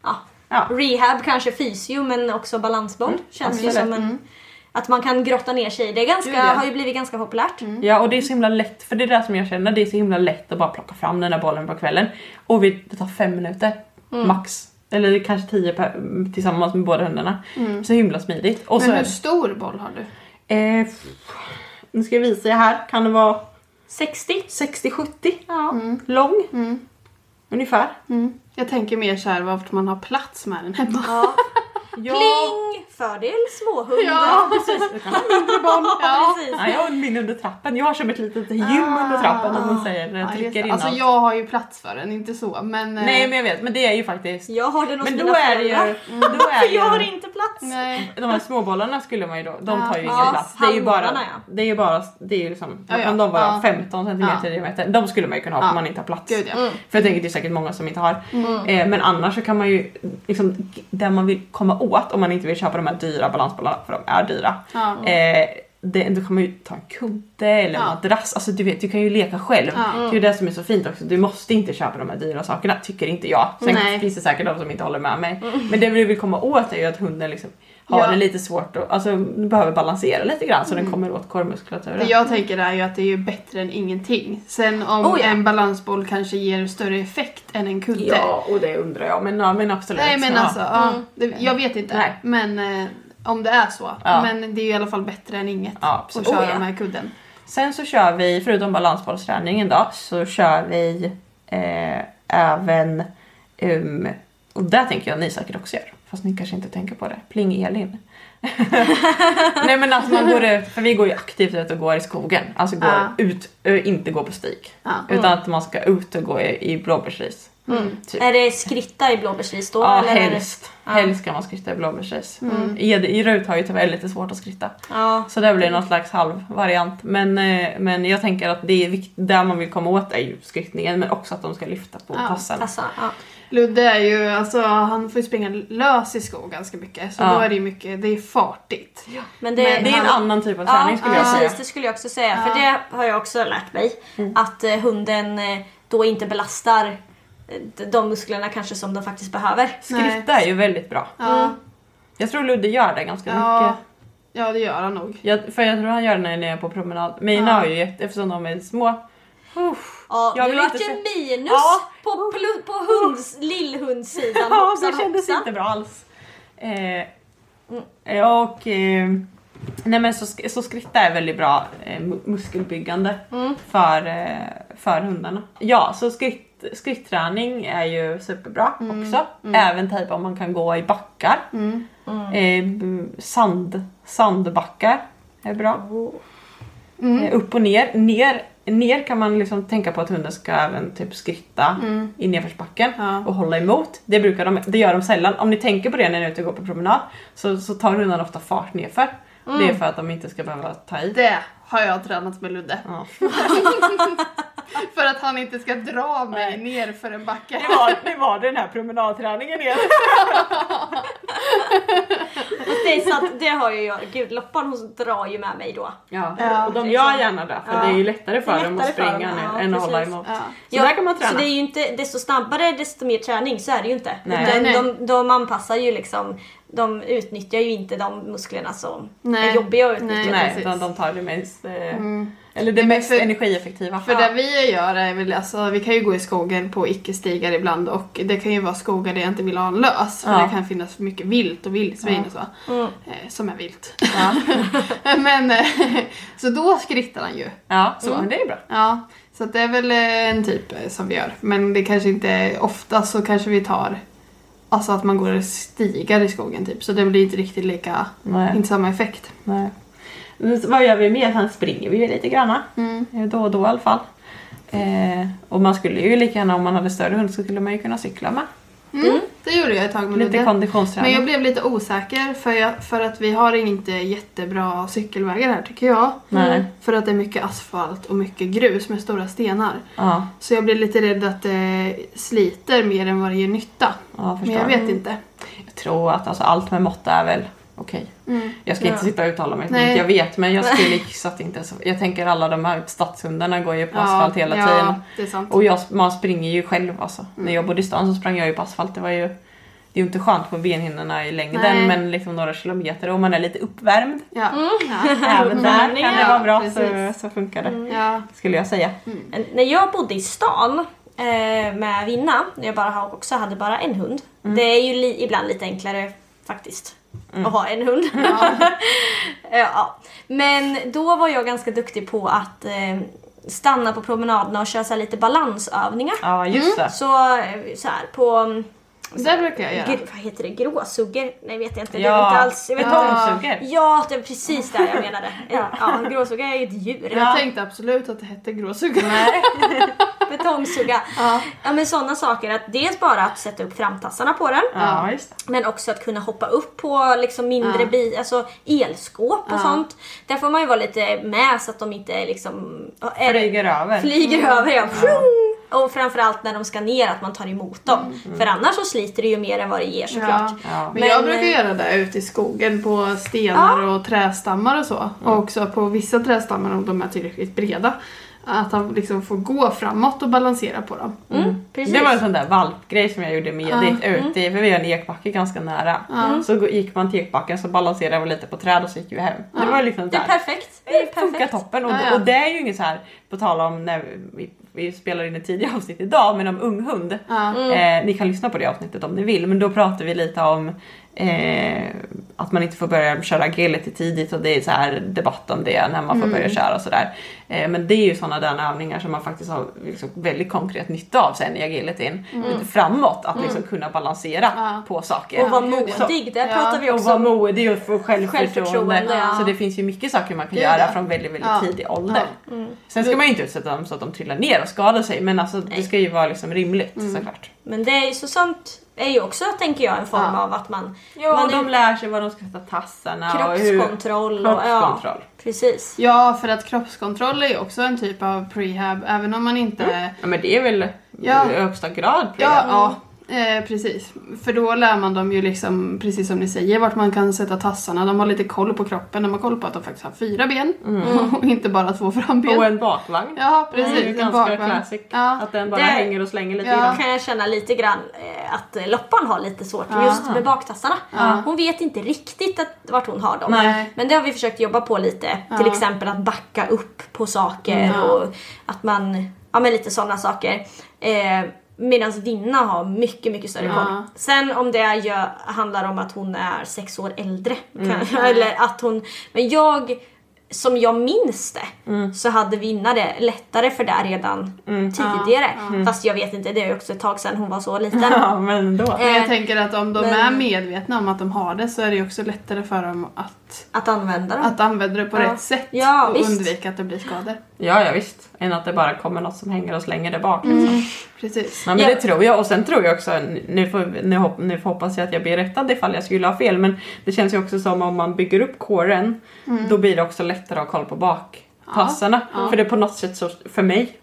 ja, Ja. rehab, kanske fysio men också balansboll. Känns ju absolut. som en, att man kan grotta ner sig i. Det är ganska, Gud, ja. har ju blivit ganska populärt. Ja och det är så himla lätt, för det är det som jag känner, det är så himla lätt att bara plocka fram den där bollen på kvällen. Och vi, det tar fem minuter max. Eller kanske tio per, tillsammans med båda hundarna. Så himla smidigt. Och Men är hur det, stor boll har du? eh, nu ska jag visa er här, kan det vara 60? 60-70 Ja. lång? Ungefär. Mm. Jag tänker mer såhär vart man har plats med den hemma. ja. Ja. Pling! Fördel småhund. Ja, precis. Du kan ha mindre boll. Ja, precis. Ja, jag har min under trappen. Jag har som ett litet gym under trappen om man säger Ja, trycker in alltså allt. jag har ju plats för den, inte så men... eh, Nej men jag vet, men det är ju faktiskt Jag har den hos Men mina då är det ju, föräldrar. då är För jag har inte plats. Nej. de här småbollarna skulle man ju då, de tar ju ingen Ja, plats. Det är ju bara, det är ju bara, det är ju liksom, Ja, vad ja. kan de vara? Ja. 15 centimeter Ja. i diameter. De skulle man ju kunna ha Ja. om man inte har plats. Gud ja. För jag tänker det är säkert många som inte har. Eh, men annars så kan man ju, liksom, det man vill komma åt om man inte vill köpa de här dyra balansbollarna, för de är dyra. Ja. Eh, det, då kan man ju ta en kudde eller en Ja. madrass. Alltså du vet, du kan ju leka själv. Ja. Det är ju det som är så fint också. Du måste inte köpa de här dyra sakerna, tycker inte jag. Sen Nej. finns det säkert de som inte håller med mig. Men det vi vill komma åt är ju att hunden liksom har Ja. det lite svårt och alltså, behöver balansera lite grann så den kommer åt korvmuskulaturen. Det jag tänker är ju att det är ju bättre än ingenting. Sen om Oh, ja. en balansboll kanske ger större effekt än en kudde. Ja, och det undrar jag. Men, ja, men absolut. Nej men ja. alltså, ja, det, jag vet inte. Nej. Men eh, om det är så. Ja. Men det är ju i alla fall bättre än inget Ja, att köra Oh, ja. med kudden. Sen så kör vi, förutom balansbollsträningen då, så kör vi eh, även um, och där tänker jag att ni säkert också gör. Fast ni kanske inte tänker på det. Pling Elin. Nej men alltså man går ut, för vi går ju aktivt ut och går i skogen. Alltså går Ja. ut, ö, inte gå på stig. Ja. Utan att man ska ut och gå i, i blåbärsris. Typ. Är det skritta i blåbärsris då? Ja, eller är det- helst. Helst ska man skritta i blåbärsris. Mm. I Rut har ju tyvärr lite svårt att skritta. Ja. Så det blir någon slags halvvariant. Men, eh, men jag tänker att det är vikt, där man vill komma åt är ju skrittningen men också att de ska lyfta på Ja, passen. Alltså, ja. Ludde är ju, alltså han får ju springa lös i skog ganska mycket. Så Ja. då är det ju mycket, det är fartigt. Men det, Det är en han- annan typ av träning skulle jag precis, säga. det skulle jag också säga. För det har jag också lärt mig. Att eh, hunden eh, då inte belastar de musklerna kanske som de faktiskt behöver. Skritta är ju väldigt bra. Ja, Jag tror Ludde gör det ganska ja, mycket. ja det gör han nog. Jag, för jag tror han gör det när han är på promenad. Mina Ja. har ju jätte, eftersom de är små. Uff. Ja, Jag det vart inte ju minus Ja. på, plu- på hunds, lillhundssidan. Ja, hoppsan, det kändes hoppsan. inte bra alls. Eh, och eh, nej men så, så skritta är väldigt bra eh, mu- muskelbyggande för, eh, för hundarna. Ja, så skritt, skrittträning är ju superbra också. Även typ om man kan gå i backar. Eh, b- sand, sandbackar är bra. Eh, upp och ner. ner. Ner kan man liksom tänka på att hunden ska även typ skritta i nedförsbacken Ja. och hålla emot. Det, brukar de, det gör de sällan. Om ni tänker på det när ni är ute och går på promenad så, så tar hundarna ofta fart nerför. Det är för att de inte ska behöva ta i. Det har jag tränat med Ludde. Ja. För att han inte ska dra mig ner för en backe. Det, var, det var den här promenadträningen igen. Det är sant, det har ju jag. Gud, Loppan hon drar ju med mig då. Ja. Ja, och de det är gör gärna det för Ja. det är ju lättare för Det är dem att lättare springa dem, nu ja, än att hålla emot. Ja. Så där kan man träna. Så det är ju inte, desto snabbare desto mer träning, så är det ju inte. Nej. Utan Nej, nej. De, de anpassar ju liksom, de utnyttjar ju inte de musklerna som Nej. är jobbiga att utnyttja. Nej. Utan de tar det mest, eh, Mm. eller det mest för- energieffektiva. För det vi gör är väl, alltså vi kan ju gå i skogen på icke-stigar ibland och det kan ju vara skogar där jag inte vill ha en lös. För Ja. det kan finnas för mycket vilt och vildsvin och så. Mm. Eh, som är vilt. Ja, Men, eh, så då skrittar han ju. ja så men det är bra. Ja, så det är väl eh, en typ som vi gör. Men det kanske inte är ofta så kanske vi tar Alltså att man går stigar i skogen typ. Så det blir inte riktigt lika, Nej. inte samma effekt. Nej. Vad gör vi mer? Sen springer vi ju lite granna. Mm. Eh, Då och då i alla fall. Eh, och man skulle ju lika gärna om man hade större hund så skulle man ju kunna cykla med. Mm. Det gjorde jag ett tag med Lite konditionsträning. Men jag blev lite osäker för, jag, för att vi har inte jättebra cykelvägar här tycker jag. Nej. För att det är mycket asfalt och mycket grus med stora stenar. Ja, Så jag blev lite rädd att det sliter mer än vad det gör nytta. ja Men jag vet inte. Jag tror att alltså, allt med måtta är väl okej. Mm. Jag ska inte sitta och uttala mig, Nej. Jag vet men jag skulle gissa att det inte så. Jag tänker alla de här stadshundarna går ju på asfalt hela ja, tiden. det är sant. Och jag, man springer ju själv alltså. Mm. När jag bodde i stan så sprang jag ju på asfalt. Det var ju det är ju inte skönt på benhinnorna i längden Nej. men liksom några kilometer och man är lite uppvärmd. Ja. Ja. Även där kan det Ja, vara bra så, så funkar det. Ja. Skulle jag säga. Men När jag bodde i stan eh, med Vinna, när jag bara också hade bara en hund. Det är ju li- ibland lite enklare faktiskt att ha en hund. ja. Men då var jag ganska duktig på att eh, stanna på promenaderna och köra så lite balansövningar. Ja just det. Så, eh, så här på... mm, Det brukar jag göra. Vad heter det? Gråsuggor? Nej vet jag inte. Det är Ja, inte alls... Jag vet betongsuggor. Ja, det är precis det jag menade. ja, gråsugga är ju ett djur. Jag tänkte absolut att det hette gråsugga. Betongsugga. Ja. Ja men sådana saker. Att dels bara att sätta upp framtassarna på den. Ja just det. Men också att kunna hoppa upp på liksom mindre Ja. bi, alltså elskåp och Ja. sånt. Där får man ju vara lite med så att de inte liksom... Är, Flyger över. flyger över ja. Vroom! Och framförallt när de ska ner att man tar emot dem. För annars så sliter det ju mer än vad det ger såklart. Ja. Ja. Men, Men, jag brukar eh, göra det ute i skogen på stenar och trästammar och så. Och också på vissa trästammar om de är tillräckligt breda. Att han liksom får gå framåt och balansera på dem. Mm, precis. Det var en sån där valpgrej som jag gjorde med Edith ute i, för vi har en ekbacke ganska nära. Så gå- gick man till ekbacken så balanserade vi lite på träd och så gick vi hem. Det var liksom det är där. perfekt. Det är Det funkar toppen och, Ja, ja. och det är ju inget så här på tal om när vi, vi spelar in ett tidigare avsnitt idag men om ung hund. Ja. Eh, ni kan lyssna på det avsnittet om ni vill men då pratar vi lite om eh, att man inte får börja köra agility tidigt och det är så här debatt om det när man får börja köra och sådär. Eh, men det är ju sådana där övningar som man faktiskt har liksom väldigt konkret nytta av sen i agilityn. Framåt, att liksom kunna balansera Ja. på saker. Och vara modig, där Ja. pratar vi Och också vara om. modig och få självförtroende. Ja. Så det finns ju mycket saker man kan göra från väldigt, väldigt Ja. tidig ålder. Ja. Sen ska man ju inte utsätta dem så att de trillar ner och skadar sig men alltså, det ska ju vara liksom rimligt såklart. Men det är ju så sånt är ju också, tänker jag, en form Ja. av att man... Ja, man de är lär sig var de ska sätta tassarna och hur... kroppskontroll och... Kroppskontroll. Ja, precis. Ja, för att kroppskontroll är ju också en typ av prehab, även om man inte... Ja men det är väl Ja. i högsta grad Ja, prehab. ja eh, precis. För då lär man dem ju liksom, precis som ni säger, vart man kan sätta tassarna. De har lite koll på kroppen, de har koll på att de faktiskt har fyra ben och inte bara två framben. Och en bakvagn. Ja, Det är precis. ju en ganska classic. Ja. Att den bara Det- hänger och slänger lite Ja. grann. kan jag känna lite grann att eh, Loppan har lite svårt Ja. just med baktassarna. Ja. Hon vet inte riktigt att, vart hon har dem. Nej. Men det har vi försökt jobba på lite. Till Ja. Mm. exempel att backa upp på saker Ja. och att man, ja men lite sådana saker. Eh, Medan Vinna har mycket, mycket större Ja. koll. Sen om det gör, handlar om att hon är sex år äldre. Mm. Kan, eller att hon, men jag, som jag minns det, Mm. så hade Vinna det lättare för det redan tidigare. Fast jag vet inte, det är också ett tag sedan hon var så liten. Ja men då. Men jag Eh, tänker att om de men- är medvetna om att de har det så är det också lättare för dem att, Att använda dem. att använda det på Ja. rätt sätt Ja, och visst. undvika att det blir skador. Ja ja visst. Än att det bara kommer något som hänger och slänger där bak. Liksom. Precis. Ja, men Ja. det tror jag och sen tror jag också, nu, får, nu, hopp, nu hoppas jag att jag blir rättad ifall jag skulle ha fel men det känns ju också som om man bygger upp kåren då blir det också lättare att ha koll på baktassarna. För det är på något sätt så, för mig,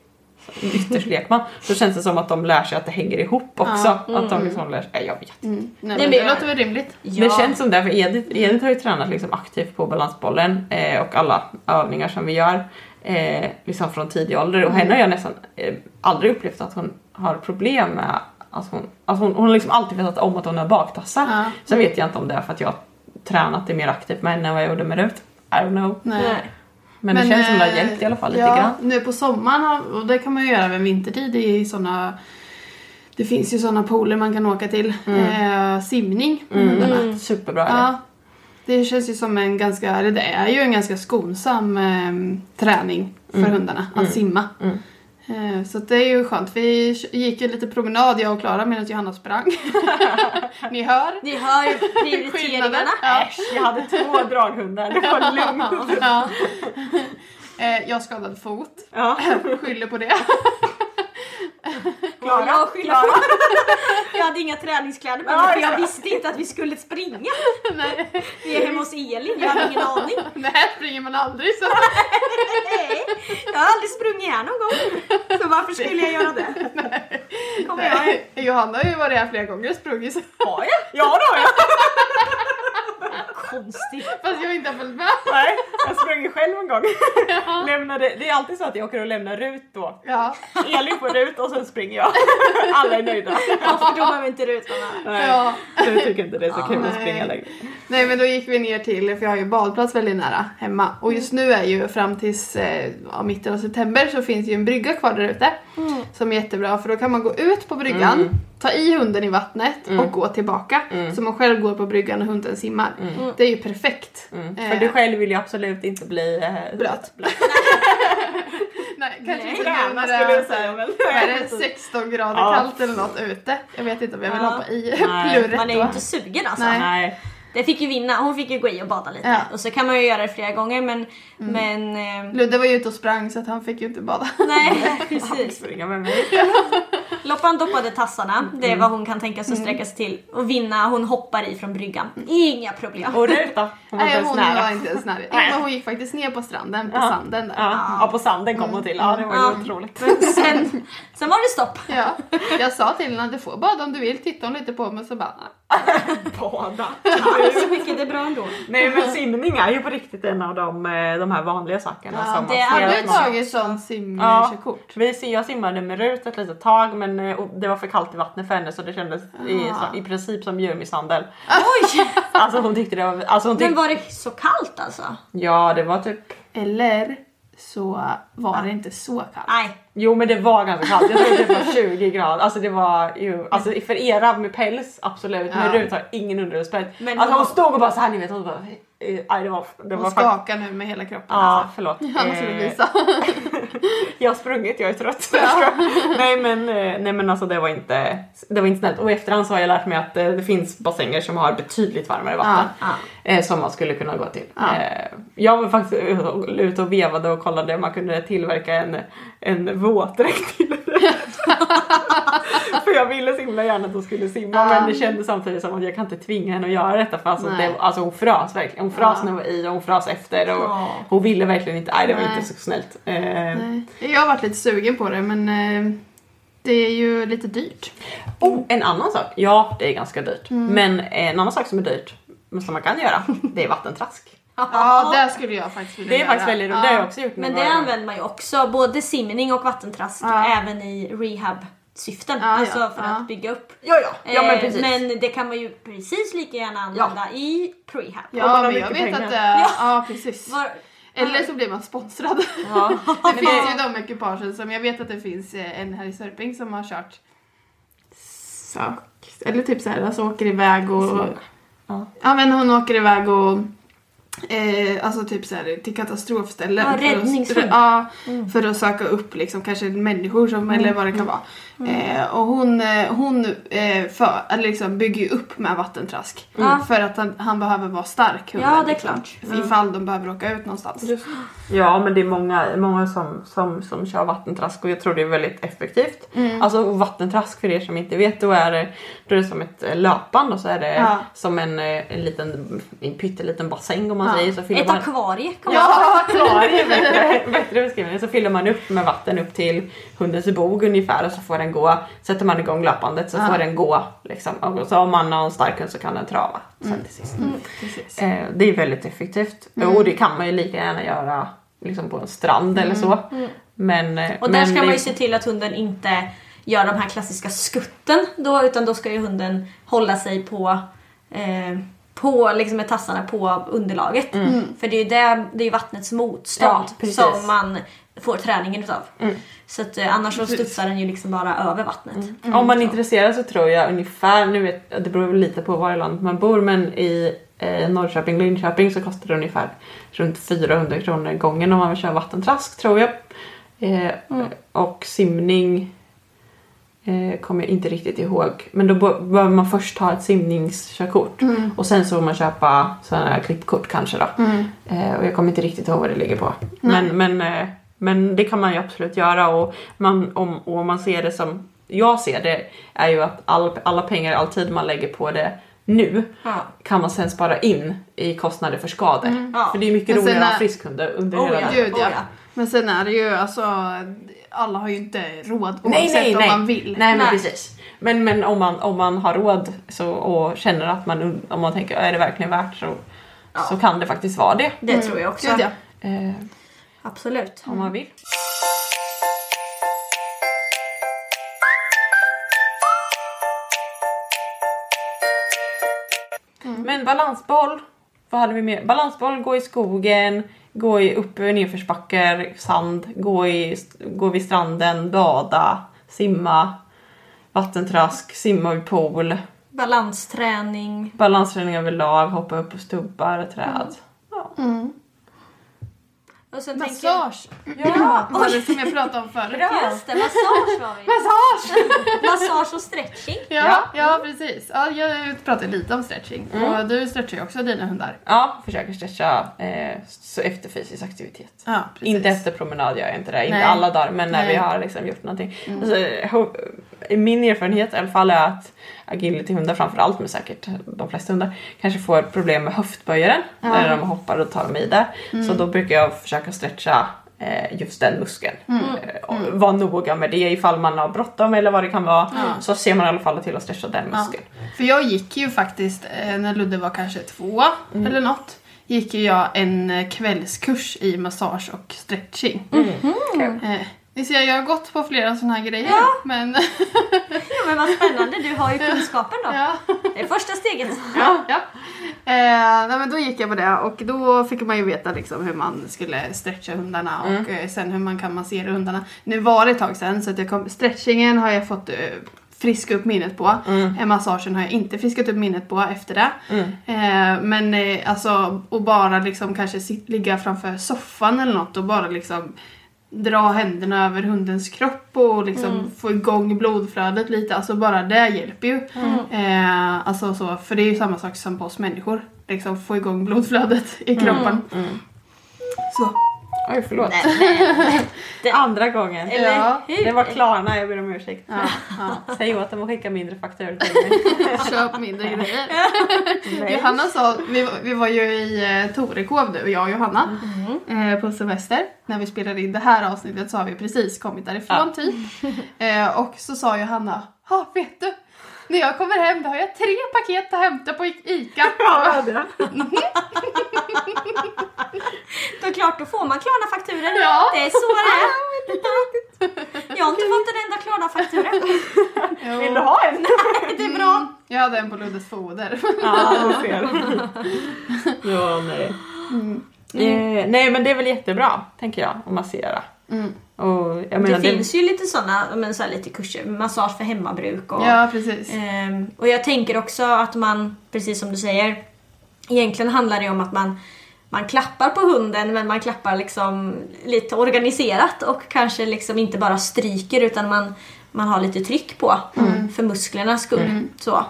ytterst lekman, så känns det som att de lär sig att det hänger ihop också. Att de liksom lär sig, nej, jag vet inte. Mm. Nej, Det men det låter väl rimligt. Ja. Det känns som det, för Edith, Edith har ju tränat liksom aktivt på balansbollen eh, och alla övningar som vi gör eh, liksom från tidig ålder och henne har jag nästan eh, aldrig upplevt att hon har problem med Alltså hon, alltså hon, hon har liksom alltid vetat om att hon har baktassar. Ja. Sen vet jag inte om det är för att jag har tränat det mer aktivt med henne än vad jag gjorde med Rut. I don't know. Nej. Nej. Men, det känns som det har eh, hjälpt i alla fall lite ja, grann. Nu på sommaren, och det kan man ju göra även vintertid i såna Det finns ju såna pooler man kan åka till. Eh, simning med hundarna. Superbra idé. Ja. Det känns ju som en ganska, det är ju en ganska skonsam eh, träning för hundarna att simma. Eh, så det är ju skönt. Vi gick ju lite promenad jag och Klara medan Johanna sprang. Ni hör? Ni hör prioriteringarna. Ja. Äsch, jag hade två draghundar, det var lugnt. Ja. Eh, jag skadade fot. Ja. Skyller på det. Klara, Jag skyller Klara. Jag hade inga träningskläder på Ja, mig för jag ja. visste inte att vi skulle springa. Nej. Vi är hemma hos Elin, jag hade ingen aning. Nej, springer man aldrig så. Nej, jag har aldrig sprungit här någon gång. Så varför skulle jag göra det? Kommer jag. Johanna har ju varit här flera gånger och sprungit Har jag? Ja det har jag. Konstigt. fast jag inte har följt med. Nej, jag sprang själv en gång. Lämnade, det är alltid så att jag åker och lämnar Rut då. Ja. Elin får Rut och sen springer jag. Alla är nöjda. Ja, för då behöver inte Rut vara med. Nej, Ja. du tycker inte det är så kul nej. att springa längre. Nej men då gick vi ner till, för jag har ju badplats väldigt nära hemma. Och just nu är ju fram tills eh, ja, mitten av september så finns ju en brygga kvar där ute. Som är jättebra för då kan man gå ut på bryggan, ta i hunden i vattnet och gå tillbaka. Så man själv går på bryggan och hunden simmar. Det är ju perfekt. Mm. Eh, För du själv vill ju absolut inte bli eh, Blöt. blöt. Nej, kanske inte nu när skulle det jag är, säga men. vad är det, 16 grader Ja. kallt eller något ute. Jag vet inte om jag vill Ja. hoppa i Nej, plurret Man är ju inte sugen alltså. Nej. Nej. Det fick ju vinna, hon fick ju gå i och bada lite. Ja. Och så kan man ju göra det flera gånger men... men eh, Ludde var ju ute och sprang så att han fick ju inte bada. nej, precis. Springa med mig. Loppan doppade tassarna, det är vad hon kan tänka sig att sträcka sig till. Och vinna, hon hoppar i från bryggan. Inga problem. Och Rut då? Hon var inte Nej ens nära. var inte ens nära. Men hon gick faktiskt ner på stranden, på Ja. sanden där. Ja. ja, på sanden kom hon till. Ja, det var ju Ja. otroligt. Sen, sen var det stopp. Ja. Jag sa till henne att du får bada om du vill. Tittade hon lite på mig och så bara Bada. Så mycket, det är bra ändå. Nej men simning är ju på riktigt en av de, eh, de här vanliga sakerna Ja, som det Har du tagit sån simkörkort? Vi, sim- jag simmade med Rut ett litet tag men eh, det var för kallt i vattnet för henne så det kändes i, så, i princip som djurmisshandel. Oj! Alltså hon tyckte det var... Alltså hon Men tyckte, var det så kallt alltså? Ja det var typ... Eller så var det inte så kallt. Nej. Jo men det var ganska kallt, jag tror det var 20 grader. Alltså det var ju, alltså för era med päls absolut, men Ja. Rut har ingen underhuspäls. Men Alltså hon- stod och bara så här ni vet, hon bara, eh, aj, det var, det var Hon skakar nu med hela kroppen. Ja alltså. förlåt. Skulle Eh, visa. Jag har sprungit, jag är trött. nej, men, eh, nej men alltså det var inte, det var inte snällt. Och i efterhand så har jag lärt mig att eh, det finns bassänger som har betydligt varmare vatten. Ja. Eh, som man skulle kunna gå till. Ja. Eh, jag var faktiskt ute och vevade och kollade om man kunde tillverka en, en våtdräkt till det. för jag ville så himla gärna att hon skulle simma Ja. men det kändes samtidigt som att jag kan inte tvinga henne att göra detta för alltså, det, alltså hon frös verkligen. Hon frös Ja. när hon var i och hon frös efter och Ja. hon ville verkligen inte, nej det var Nej. inte så snällt. Eh, Nej. Jag har varit lite sugen på det men det är ju lite dyrt. Oh, en annan sak. Ja, det är ganska dyrt. Mm. Men en annan sak som är dyrt, men som man kan göra, det är vattentrask. Ja, det skulle jag faktiskt vilja Det är göra. faktiskt väldigt roligt, det har jag också gjort Men det gånger. använder man ju också, både simning och vattentrask, Ja. även i rehab-syften. Ja, alltså ja, för ja. att bygga upp. Ja, ja, ja men Eh, precis. Men det kan man ju precis lika gärna använda i prehab. Ja, men jag vet pengar. att det... Ja. Ja, precis. Var, Eller så blir man sponsrad. Ja. Det finns ju de ekipagen som, jag vet att det finns eh, en här i Sörping som har kört sak, eller typ så här, alltså åker iväg och... Ja. Ja men hon åker iväg och Eh, alltså typ så här, till katastrofställen. Ja, för att-. Ja, för att söka upp liksom, kanske människor som, eller vad det kan vara. Eh, och hon, eh, hon eh, för, eller liksom bygger ju upp med vattentrask. Ja. För att han, han behöver vara stark hunden. Ja, det är liksom, klart. Ifall de behöver åka ut någonstans. Ja men det är många, många som, som, som kör vattentrask och jag tror det är väldigt effektivt. Mm. Alltså vattentrask för er som inte vet då är det, då är det som ett eh, löpband och så är det Ja. som en, eh, en liten en pytteliten bassäng om man Ja. säger. Så fyller ett man, akvarie kan man Ja, akvarie bättre, bättre beskrivning. Så fyller man upp med vatten upp till hundens bog ungefär och så får den gå. Sätter man igång löpandet så Ja. får den gå. Liksom. Och så om man har en stark hund så kan den trava sen till sist. Precis. Eh, det är väldigt effektivt. Och det kan man ju lika gärna göra liksom på en strand eller så. Men, eh, Och där men ska det- man ju se till att hunden inte gör de här klassiska skutten då, utan då ska ju hunden hålla sig på eh, på liksom med tassarna på underlaget. För det är ju det, det är vattnets motstånd Mm. Ja, som man får träningen utav. Mm. Så att eh, annars så studsar den ju liksom bara över vattnet. Om man är intresserad så tror jag ungefär, nu vet, det beror lite på var i landet man bor men i eh, Norrköping, Linköping så kostar det ungefär runt 400 kronor gången om man vill köra vattentrask tror jag. Eh, Och simning eh, kommer jag inte riktigt ihåg. Men då behöver man först ha ett simningskörkort och sen så får man köpa sådana här klippkort kanske då. Eh, och jag kommer inte riktigt ihåg vad det ligger på. Men, men, eh, men det kan man ju absolut göra och, man, om, och om man ser det som jag ser det är ju att all, alla pengar, all tid man lägger på det nu Ja. kan man sen spara in i kostnader för skador. Ja. För det är mycket roligare att ha frisk hund under Oh, hela ja. Gud ja. Oh, ja. Men sen är det ju alltså, alla har ju inte råd oavsett Nej, nej, om nej. man vill. Nej, men Nej. precis. Men, men om, man, om man har råd så, och känner att man, om man tänker är det verkligen värt så, så kan det faktiskt vara det. Det tror jag också. Gud ja. Eh, Absolut. om man vill. Men balansboll, vad hade vi mer? Balansboll, gå i skogen, gå i upp och nedförsbackar, sand, gå, i, gå vid stranden, bada, simma, vattentrask, simma vid pool, Balansträning. balansträning överlag, hoppa upp på stubbar, träd. Ja. Och sen tänker jag... Massage. Ja, var det som jag pratade om förut. Just det, massage var vi. Massage! Massage och stretching. Ja, ja precis. Ja, jag pratade lite om stretching. Och du stretchar ju också dina hundar. Ja, försöker stretcha eh, så efter fysisk aktivitet. Ja, precis. Inte efter promenad gör jag inte det, inte Nej. alla dagar men när Nej. vi har liksom gjort någonting. Alltså, ho- min erfarenhet i alla fall är att agilityhundar framförallt, men säkert de flesta hundar, kanske får problem med höftböjaren när de hoppar och tar dem i där. Så då brukar jag försöka stretcha eh, just den muskeln. Eh, och Var noga med det ifall man har bråttom eller vad det kan vara. Så ser man i alla fall till att stretcha den muskeln. För jag gick ju faktiskt, eh, när Ludde var kanske två eller något, gick ju jag en kvällskurs i massage och stretching. Eh, Ni ser, jag har gått på flera sådana här grejer. Ja. Men... Ja, men vad spännande, du har ju kunskapen då. ja. Det är första steget. ja, ja. Eh, nej, men då gick jag på det och då fick man ju veta liksom hur man skulle stretcha hundarna och eh, sen hur man kan massera hundarna. Nu var det ett tag sedan så att jag kom, stretchingen har jag fått eh, friska upp minnet på. Eh, massagen har jag inte friskat upp minnet på efter det. Eh, men eh, alltså att bara liksom kanske sit, ligga framför soffan eller något och bara liksom dra händerna över hundens kropp och liksom få igång blodflödet lite. Alltså bara det hjälper ju. Eh, alltså så, för det är ju samma sak som på oss människor. Liksom få igång blodflödet i kroppen. Så. Oj, förlåt. Det är andra gången. Eller Ja. hur? Det var Klarna, jag ber om ursäkt. Ja, ja. Säg åt dem att skicka mindre fakturor till mig. Köp mindre grejer. Nej. Johanna sa, vi, var- vi var ju i eh, Torekov och jag och Johanna eh, på semester. När vi spelade in det här avsnittet så har vi precis kommit därifrån typ. Eh, och så sa Johanna, ja vet du? När jag kommer hem då har jag tre paket att hämta på I- ICA. Ja, det. Då är klart, då får man Klarna-fakturor. Ja. Det är så det är. Jag har inte fått en enda Klarna-faktura. Jo. Vill du ha en? Det är bra. Jag hade en på Luddes foder. Ja, det var fel. Ja, nej. Eh, nej, men det är väl jättebra, tänker jag, att massera. Mm. Och jag menar, Det finns ju lite sådana, men så här lite kurser, massage för hemmabruk och Ja precis. Ehm, och jag tänker också att man, precis som du säger, egentligen handlar det om att man, man klappar på hunden men man klappar liksom lite organiserat och kanske liksom inte bara stryker utan man, man har lite tryck på för musklernas skull. Så.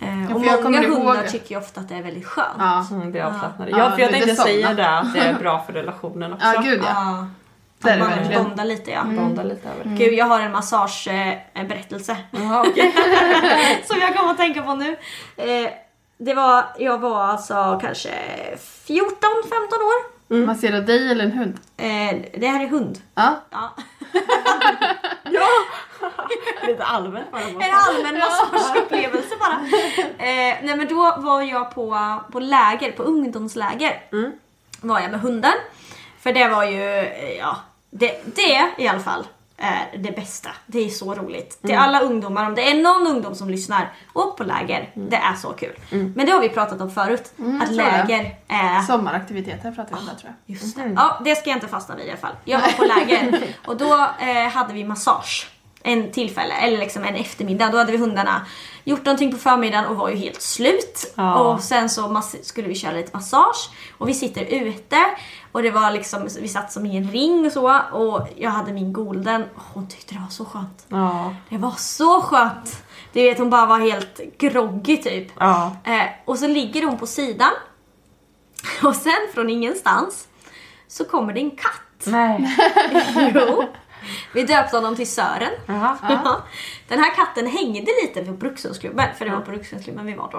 Ehm, Ja, och jag många kommer ihåg- hundar tycker ju ofta att det är väldigt skönt. Ja. Mm, det är avslappnande. Ja. Ja, för jag Ja, tänkte det säga det, att det är bra för relationen också. Ja gud ja. Ja. Det är Att man verkligen. bondar lite ja. Bonda lite över. Gud, jag har en massageberättelse. Okej. som jag kommer att tänka på nu. Eh, det var, jag var alltså kanske 14-15 år. Massera dig eller en hund? Eh, det här är hund. Ja. Ja. Lite allmänt bara. En allmän massageupplevelse bara. Eh, nej men då var jag på, på läger, på ungdomsläger. Var jag med hunden. För det var ju, eh, ja, det, det i alla fall är det bästa. Det är så roligt. Till alla ungdomar, om det är någon ungdom som lyssnar, åk på läger. Det är så kul. Men det har vi pratat om förut. att tror det. läger är Sommaraktiviteter pratar vi om där tror jag. Just det. Ja, det ska jag inte fastna vid i alla fall. Jag var på läger och då eh, hade vi massage. En tillfälle, eller liksom en eftermiddag. Då hade vi hundarna gjort någonting på förmiddagen och var ju helt slut. Ja. Och sen så skulle vi köra lite massage. Och vi sitter ute. Och det var liksom, vi satt som i en ring och så. Och jag hade min golden. och Hon tyckte det var så skönt. Ja. Det var så skönt. Du vet hon bara var helt groggy typ. Ja. Eh, och så ligger hon på sidan. Och sen från ingenstans så kommer det en katt. Nej. Jo. Vi döpte honom till Sören. Jaha. Ja. Den här katten hängde lite på Brukshundsklubben, för det var på Brukshundsklubben vi var då.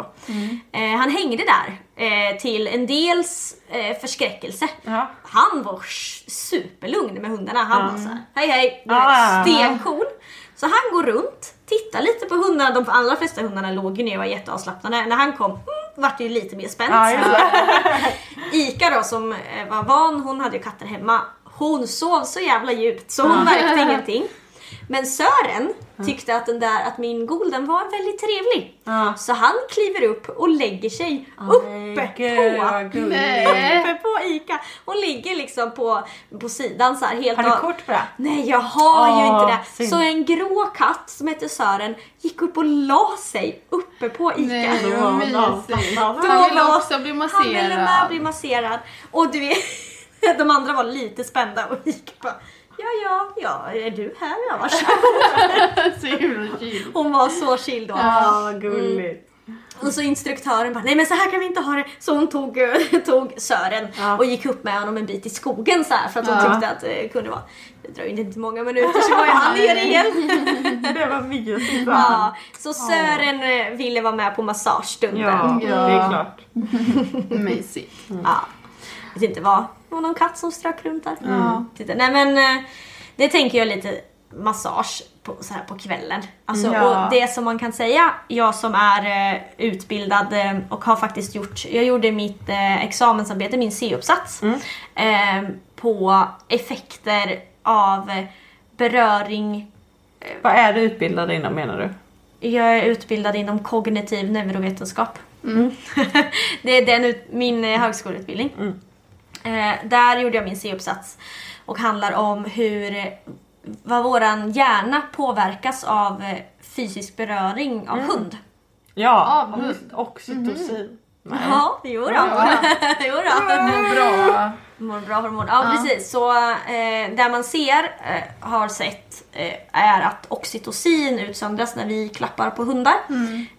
Eh, han hängde där eh, till en dels eh, förskräckelse. Ja. Han var superlugn med hundarna. Han var såhär, hej hej, du stencool. Så han går runt, tittar lite på hundarna. De allra flesta hundarna låg ju ner och var jätteavslappnade. När han kom mm, vart det ju lite mer spänt. Ja, just Ica då som eh, var van, hon hade ju katter hemma. Hon sov så jävla djupt så hon märkte ingenting. Men Sören tyckte att, den där, att min golden var väldigt trevlig. Ja. Så han kliver upp och lägger sig uppe Gud, på uppe på Ica. Hon ligger liksom på, på sidan så här helt Har du av- kort på det? Nej jag har ju Åh, inte det. synd. Så en grå katt som heter Sören gick upp och la sig uppe på Ica. Nej Då- vad mysigt. ja, Han ville också bli Han ville med masserad. bli masserad. Och du vet, de andra var lite spända och gick bara Ja, ja, ja, är du här? Ja, varsågod. Så himla chill. Hon var så chill då. Ja, vad gulligt. Och så instruktören bara, nej men så här kan vi inte ha det. Så hon tog, tog Sören Ja. och gick upp med honom en bit i skogen så här för att hon Ja. tyckte att det kunde vara. Det dröjde inte många minuter så var ju han nere igen. Det var mysigt. Ja, så Sören eh, ville vara med på massagestunden. Ja, Ja. det är klart. Mysigt. Ja. Jag vet inte vad, det var någon katt som strök runt där. Titta, nej men eh, det tänker jag lite massage på, så här på kvällen. Alltså, Ja. och det som man kan säga, jag som är eh, utbildad eh, och har faktiskt gjort, jag gjorde mitt eh, examensarbete, min C-uppsats, eh, på effekter av beröring. Vad är du utbildad inom menar du? Jag är utbildad inom kognitiv neurovetenskap. det är den min högskoleutbildning. Eh, där gjorde jag min C-uppsats och handlar om hur eh, vad våran hjärna påverkas av eh, fysisk beröring av hund. Ja, Av hund. oxytocin. Ja, jo då. jo då. Bra. Mår bra hormon. Ja, precis. Så eh, där man ser, eh, har sett, eh, är att oxytocin utsöndras när vi klappar på hundar.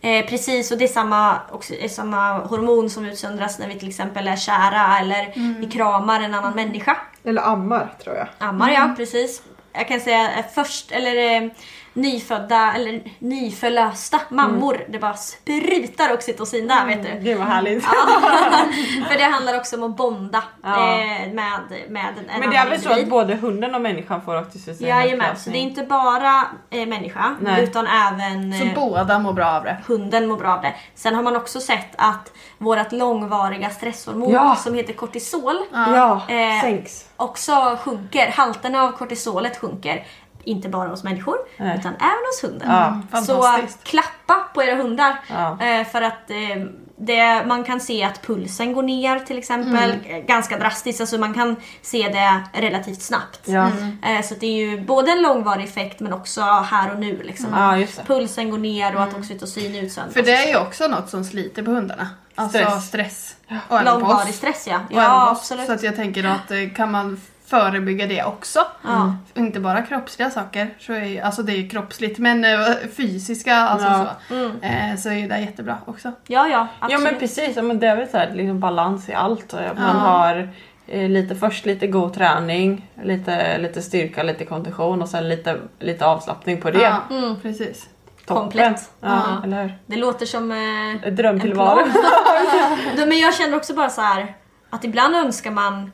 Eh, precis, och det är samma, är samma hormon som utsöndras när vi till exempel är kära eller vi kramar en annan människa. Eller ammar tror jag. Ammar ja, precis. Jag kan säga eh, först, eller eh, nyfödda eller nyförlösta mammor. Det bara sprutar oxytocin där vet du. Gud vad härligt. För det handlar också om att bonda Ja. eh, med, med en Men det är väl så att både hunden och människan får oxytocin? Jajamän, så det är inte bara eh, människa Nej. utan även Så eh, båda mår bra av det. hunden mår bra av det. Sen har man också sett att vårt långvariga stresshormon Ja. som heter kortisol Ja, Eh, sänks. också sjunker. Halterna av kortisolet sjunker. Inte bara hos människor Nej. utan även hos hunden. Ja, Så fantastiskt. klappa på era hundar. Ja. Eh, för att eh, det, man kan se att pulsen går ner till exempel. Mm. eh, Ganska drastiskt. Alltså man kan se det relativt snabbt. Ja. Eh, så det är ju både en långvarig effekt men också här och nu. Liksom. Ja, just det. Pulsen går ner och att oxytocin utsöndras. För det är ju också något som sliter på hundarna. Alltså stress. Stress. Och Långvarig stress ja. Och Ja absolut. Så att jag tänker att kan man förebygga det också. Ja. Inte bara kroppsliga saker, så är, alltså det är ju kroppsligt, men eh, fysiska alltså Ja. så, Mm. eh, så är det jättebra också. Ja ja Ja absolut. men precis, ja, men det är väl så här, liksom balans i allt. Man Ja. har eh, lite, först lite god träning, lite, lite styrka, lite kondition och sen lite, lite avslappning på det. Ja, Mm. precis. Toppen. komplett. Ja, Ja. eller hur? Det låter som eh, Ett Drömtillvaro. Ja, Men jag känner också bara så här att ibland önskar man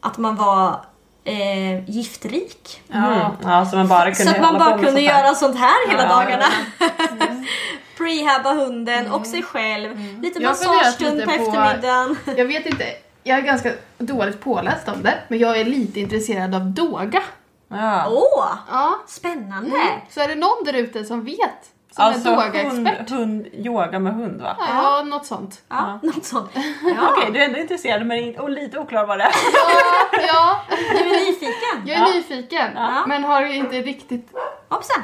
att man var eh, giftrik. Mm. Ja, så man bara kunde Så att man bara kunde sånt göra sånt här hela Ja, dagarna. Prehabba hunden och sig själv. Lite Jag har funderat massagestund lite på på- eftermiddagen. Jag vet inte, jag är ganska dåligt påläst om det, men jag är lite intresserad av doga. Ja. Åh, Ja. spännande! Så är det någon där ute som vet? Som Alltså är hund, doga-expert? hund, yoga med hund va? Ja, något sånt. Ja, något sånt. Ja. Okej, du är ändå intresserad men och lite oklar vad det är. Ja, ja. Du är nyfiken? jag är Ja. nyfiken, Ja. men har inte riktigt Hoppsan!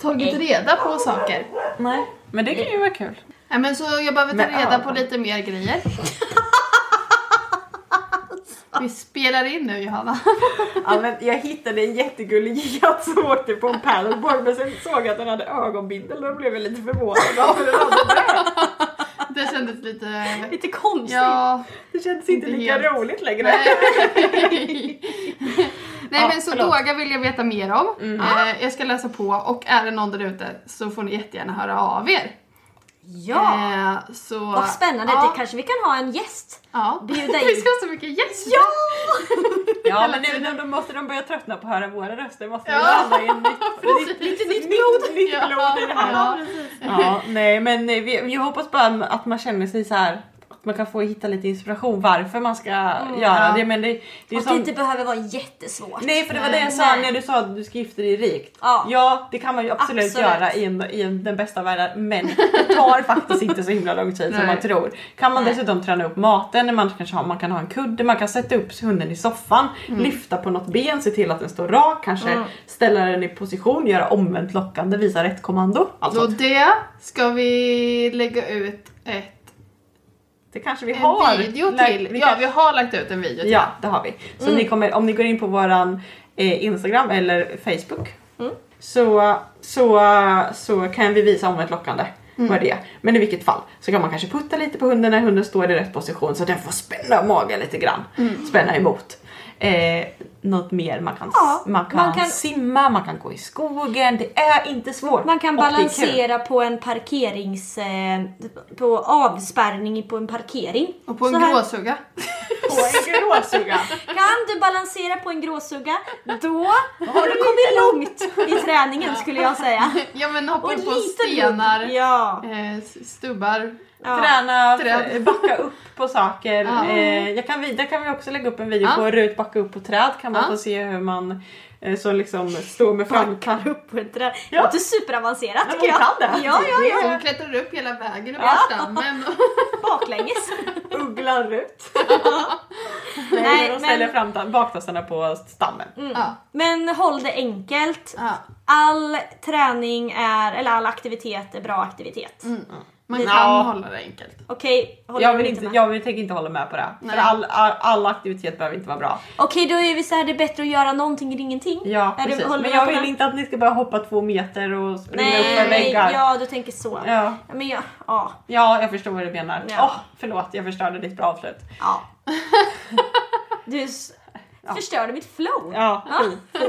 tagit reda på saker. Nej. Men det kan ju vara kul. Nej, men så jag behöver ta reda ja. på lite mer grejer. Vi spelar in nu Johanna. Ja, men jag hittade en jättegullig katt som åkte på en paddleboard men sen såg jag att den hade ögonbindel och då blev jag lite förvånad varför den hade det. Det kändes lite... Lite konstigt. Ja. Det kändes inte Inte lika helt. roligt längre. Nej Ja, men så förlåt. Doga vill jag veta mer om. Eh, jag ska läsa på och är det någon där ute så får ni jättegärna höra av er. Ja! Eh, så, Vad spännande, Ja, det kanske vi kan ha en gäst. ja. bjuda in. vi ska ha så mycket gäster. Ja! Ja men nu nu- då måste de börja tröttna på att höra våra röster. Måste vi Ja. landa i en nytt, lite nytt blod. Nytt Ja, blod i det här. ja, Ja, nej men eh, vi, jag hoppas bara att man känner sig så här man kan få hitta lite inspiration varför man ska göra det. Men det, det är Och att det som, inte behöver vara jättesvårt. Nej för det var det jag sa Nej. när du sa att du ska gifta dig rikt. Ja. det kan man ju absolut, Absolut. göra i, en, i en, den bästa av världar men det tar faktiskt inte så himla lång tid som man tror. Kan man Nej. dessutom träna upp maten, man, kanske har, man kan ha en kudde, man kan sätta upp hunden i soffan, Mm. lyfta på något ben, se till att den står rak, kanske ställa den i position, göra omvänt lockande, visa rätt kommando. Allt Så sånt. det ska vi lägga ut ett, Det kanske vi en har. video till. vi Ja, vi har lagt ut en video till. Ja, det har vi. Så ni kommer, om ni går in på våran eh, Instagram eller Facebook så, så, så kan vi visa omvänt lockande. Vad det är. Men i vilket fall så kan man kanske putta lite på hunden när hunden står i rätt position så att den får spänna magen lite grann. Spänna emot. Eh, något mer, man kan, Ja, man, kan man kan- simma, man kan gå i skogen. Det är inte svårt. Man kan balansera på en parkerings... Eh, på avspärrning på en parkering. Och på en Så här. gråsugga. På en gråsugga. Kan du balansera på en gråsugga, då har du kommit långt i träningen skulle jag säga. Ja men hoppa på lite stenar. Ja. eh, stubbar. Ja. Träna, Träd. f- backa upp på saker. Ja. Eh, jag kan, vi- där kan vi också lägga upp en video Ja. på Rut backa upp på träd. Kan man Ja. få se hur man eh, som liksom står med framkant. upp på ett träd. Det Ja. låter superavancerat Ja, tycker jag. kan det. Ja, ja, ja. Hon klättrar upp hela vägen upp Ja. på stammen. Baklänges. Ugglan Rut. Nej, Nej, de men- ställer fram baktassarna på stammen. Ja. Men håll det enkelt. Ja. All träning är, eller all aktivitet är bra aktivitet. Man Ja. kan hålla det enkelt. Okej, håller Jag du vill, inte inte, med? jag vill, tänker inte hålla med på det. Nej. För all, all, all aktivitet behöver inte vara bra. Okej, då är vi så här, det är bättre att göra någonting än ingenting. Ja, Är du- precis. håller Men du jag vill inte att ni ska börja hoppa två meter och springa upp för Nej, väggar. ja du tänker så. Ja. Men jag, ja, ja, jag förstår vad du menar. Ja. Åh, förlåt, jag förstörde ditt bra avslut. ja. Du s- förstörde mitt flow. Ja, fy.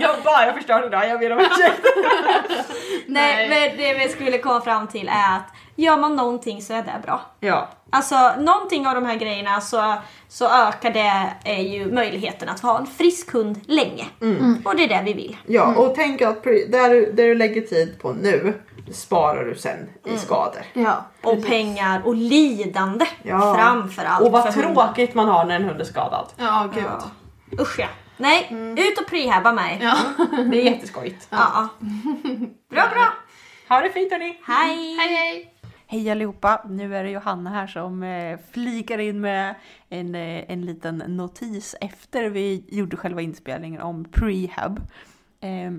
Jag bara, jag förstörde det. Jag ber om ursäkt. Nej, men det vi skulle komma fram till är att gör man någonting så är det bra. Ja. Alltså någonting av de här grejerna så, så ökar det är ju möjligheten att ha en frisk hund länge. Och det är det vi vill. Ja, och tänk att pre- där du, där du lägger tid på nu sparar du sen i skador. Ja. Och pengar och lidande Ja. framför allt. Och vad för hunden. tråkigt man har när en hund är skadad. Ja, gud. Ja. Usch ja. Nej, ut och prehabba mig. Ja. Det är jätteskojigt. Ja. Bra bra. Ha det fint hörni! Hej. Hej hej! Hej allihopa! Nu är det Johanna här som eh, flikar in med en, eh, en liten notis efter vi gjorde själva inspelningen om prehab. Eh,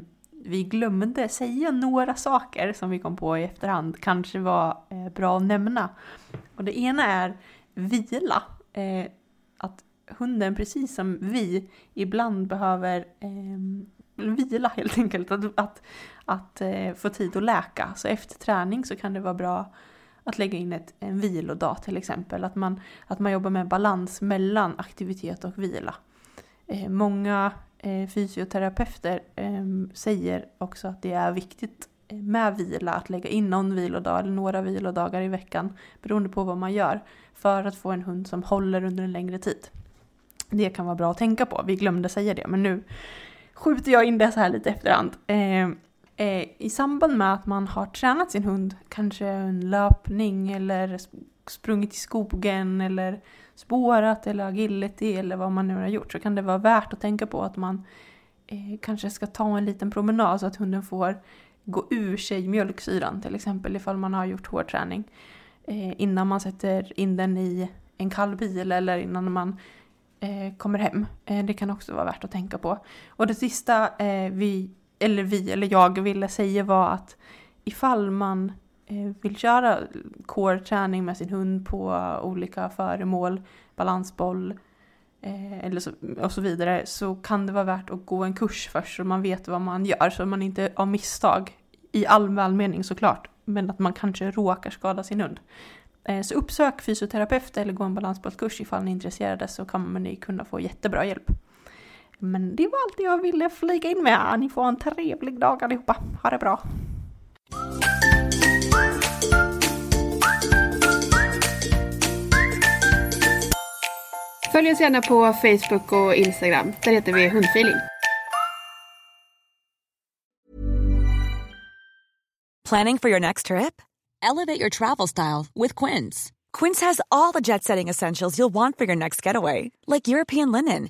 vi glömde säga några saker som vi kom på i efterhand kanske var eh, bra att nämna. Och det ena är vila. Eh, att hunden, precis som vi, ibland behöver ehm, vila helt enkelt. Att, att, att eh, få tid att läka. Så efter träning så kan det vara bra att lägga in ett, en vilodag till exempel. Att man, att man jobbar med balans mellan aktivitet och vila. Eh, många eh, fysioterapeuter eh, säger också att det är viktigt eh, med vila, att lägga in någon vilodag eller några vilodagar i veckan beroende på vad man gör för att få en hund som håller under en längre tid. Det kan vara bra att tänka på, vi glömde säga det men nu skjuter jag in det så här lite efterhand. Eh, Eh, I samband med att man har tränat sin hund, kanske en löpning eller sprungit i skogen eller spårat eller agility eller vad man nu har gjort så kan det vara värt att tänka på att man eh, kanske ska ta en liten promenad så att hunden får gå ur sig mjölksyran till exempel ifall man har gjort hård träning. Eh, innan man sätter in den i en kall bil eller innan man eh, kommer hem. Eh, det kan också vara värt att tänka på. Och det sista eh, vi, eller vi, eller jag ville säga var att ifall man eh, vill köra core-träning med sin hund på olika föremål, balansboll eh, eller så, och så vidare så kan det vara värt att gå en kurs först så man vet vad man gör så man inte av misstag, i all välmening såklart, men att man kanske råkar skada sin hund. Eh, Så uppsök fysioterapeut eller gå en balansbollskurs ifall ni är intresserade så kommer ni kunna få jättebra hjälp. Men det var allt jag ville flika in med. Ni får en trevlig dag allihopa. Ha det bra! Följ oss gärna på Facebook och Instagram. Där heter vi Hundfeeling. Planning for your next trip? Elevate your travel style with Quince. Quince has all the jet setting essentials you'll want for your next getaway, like European linen,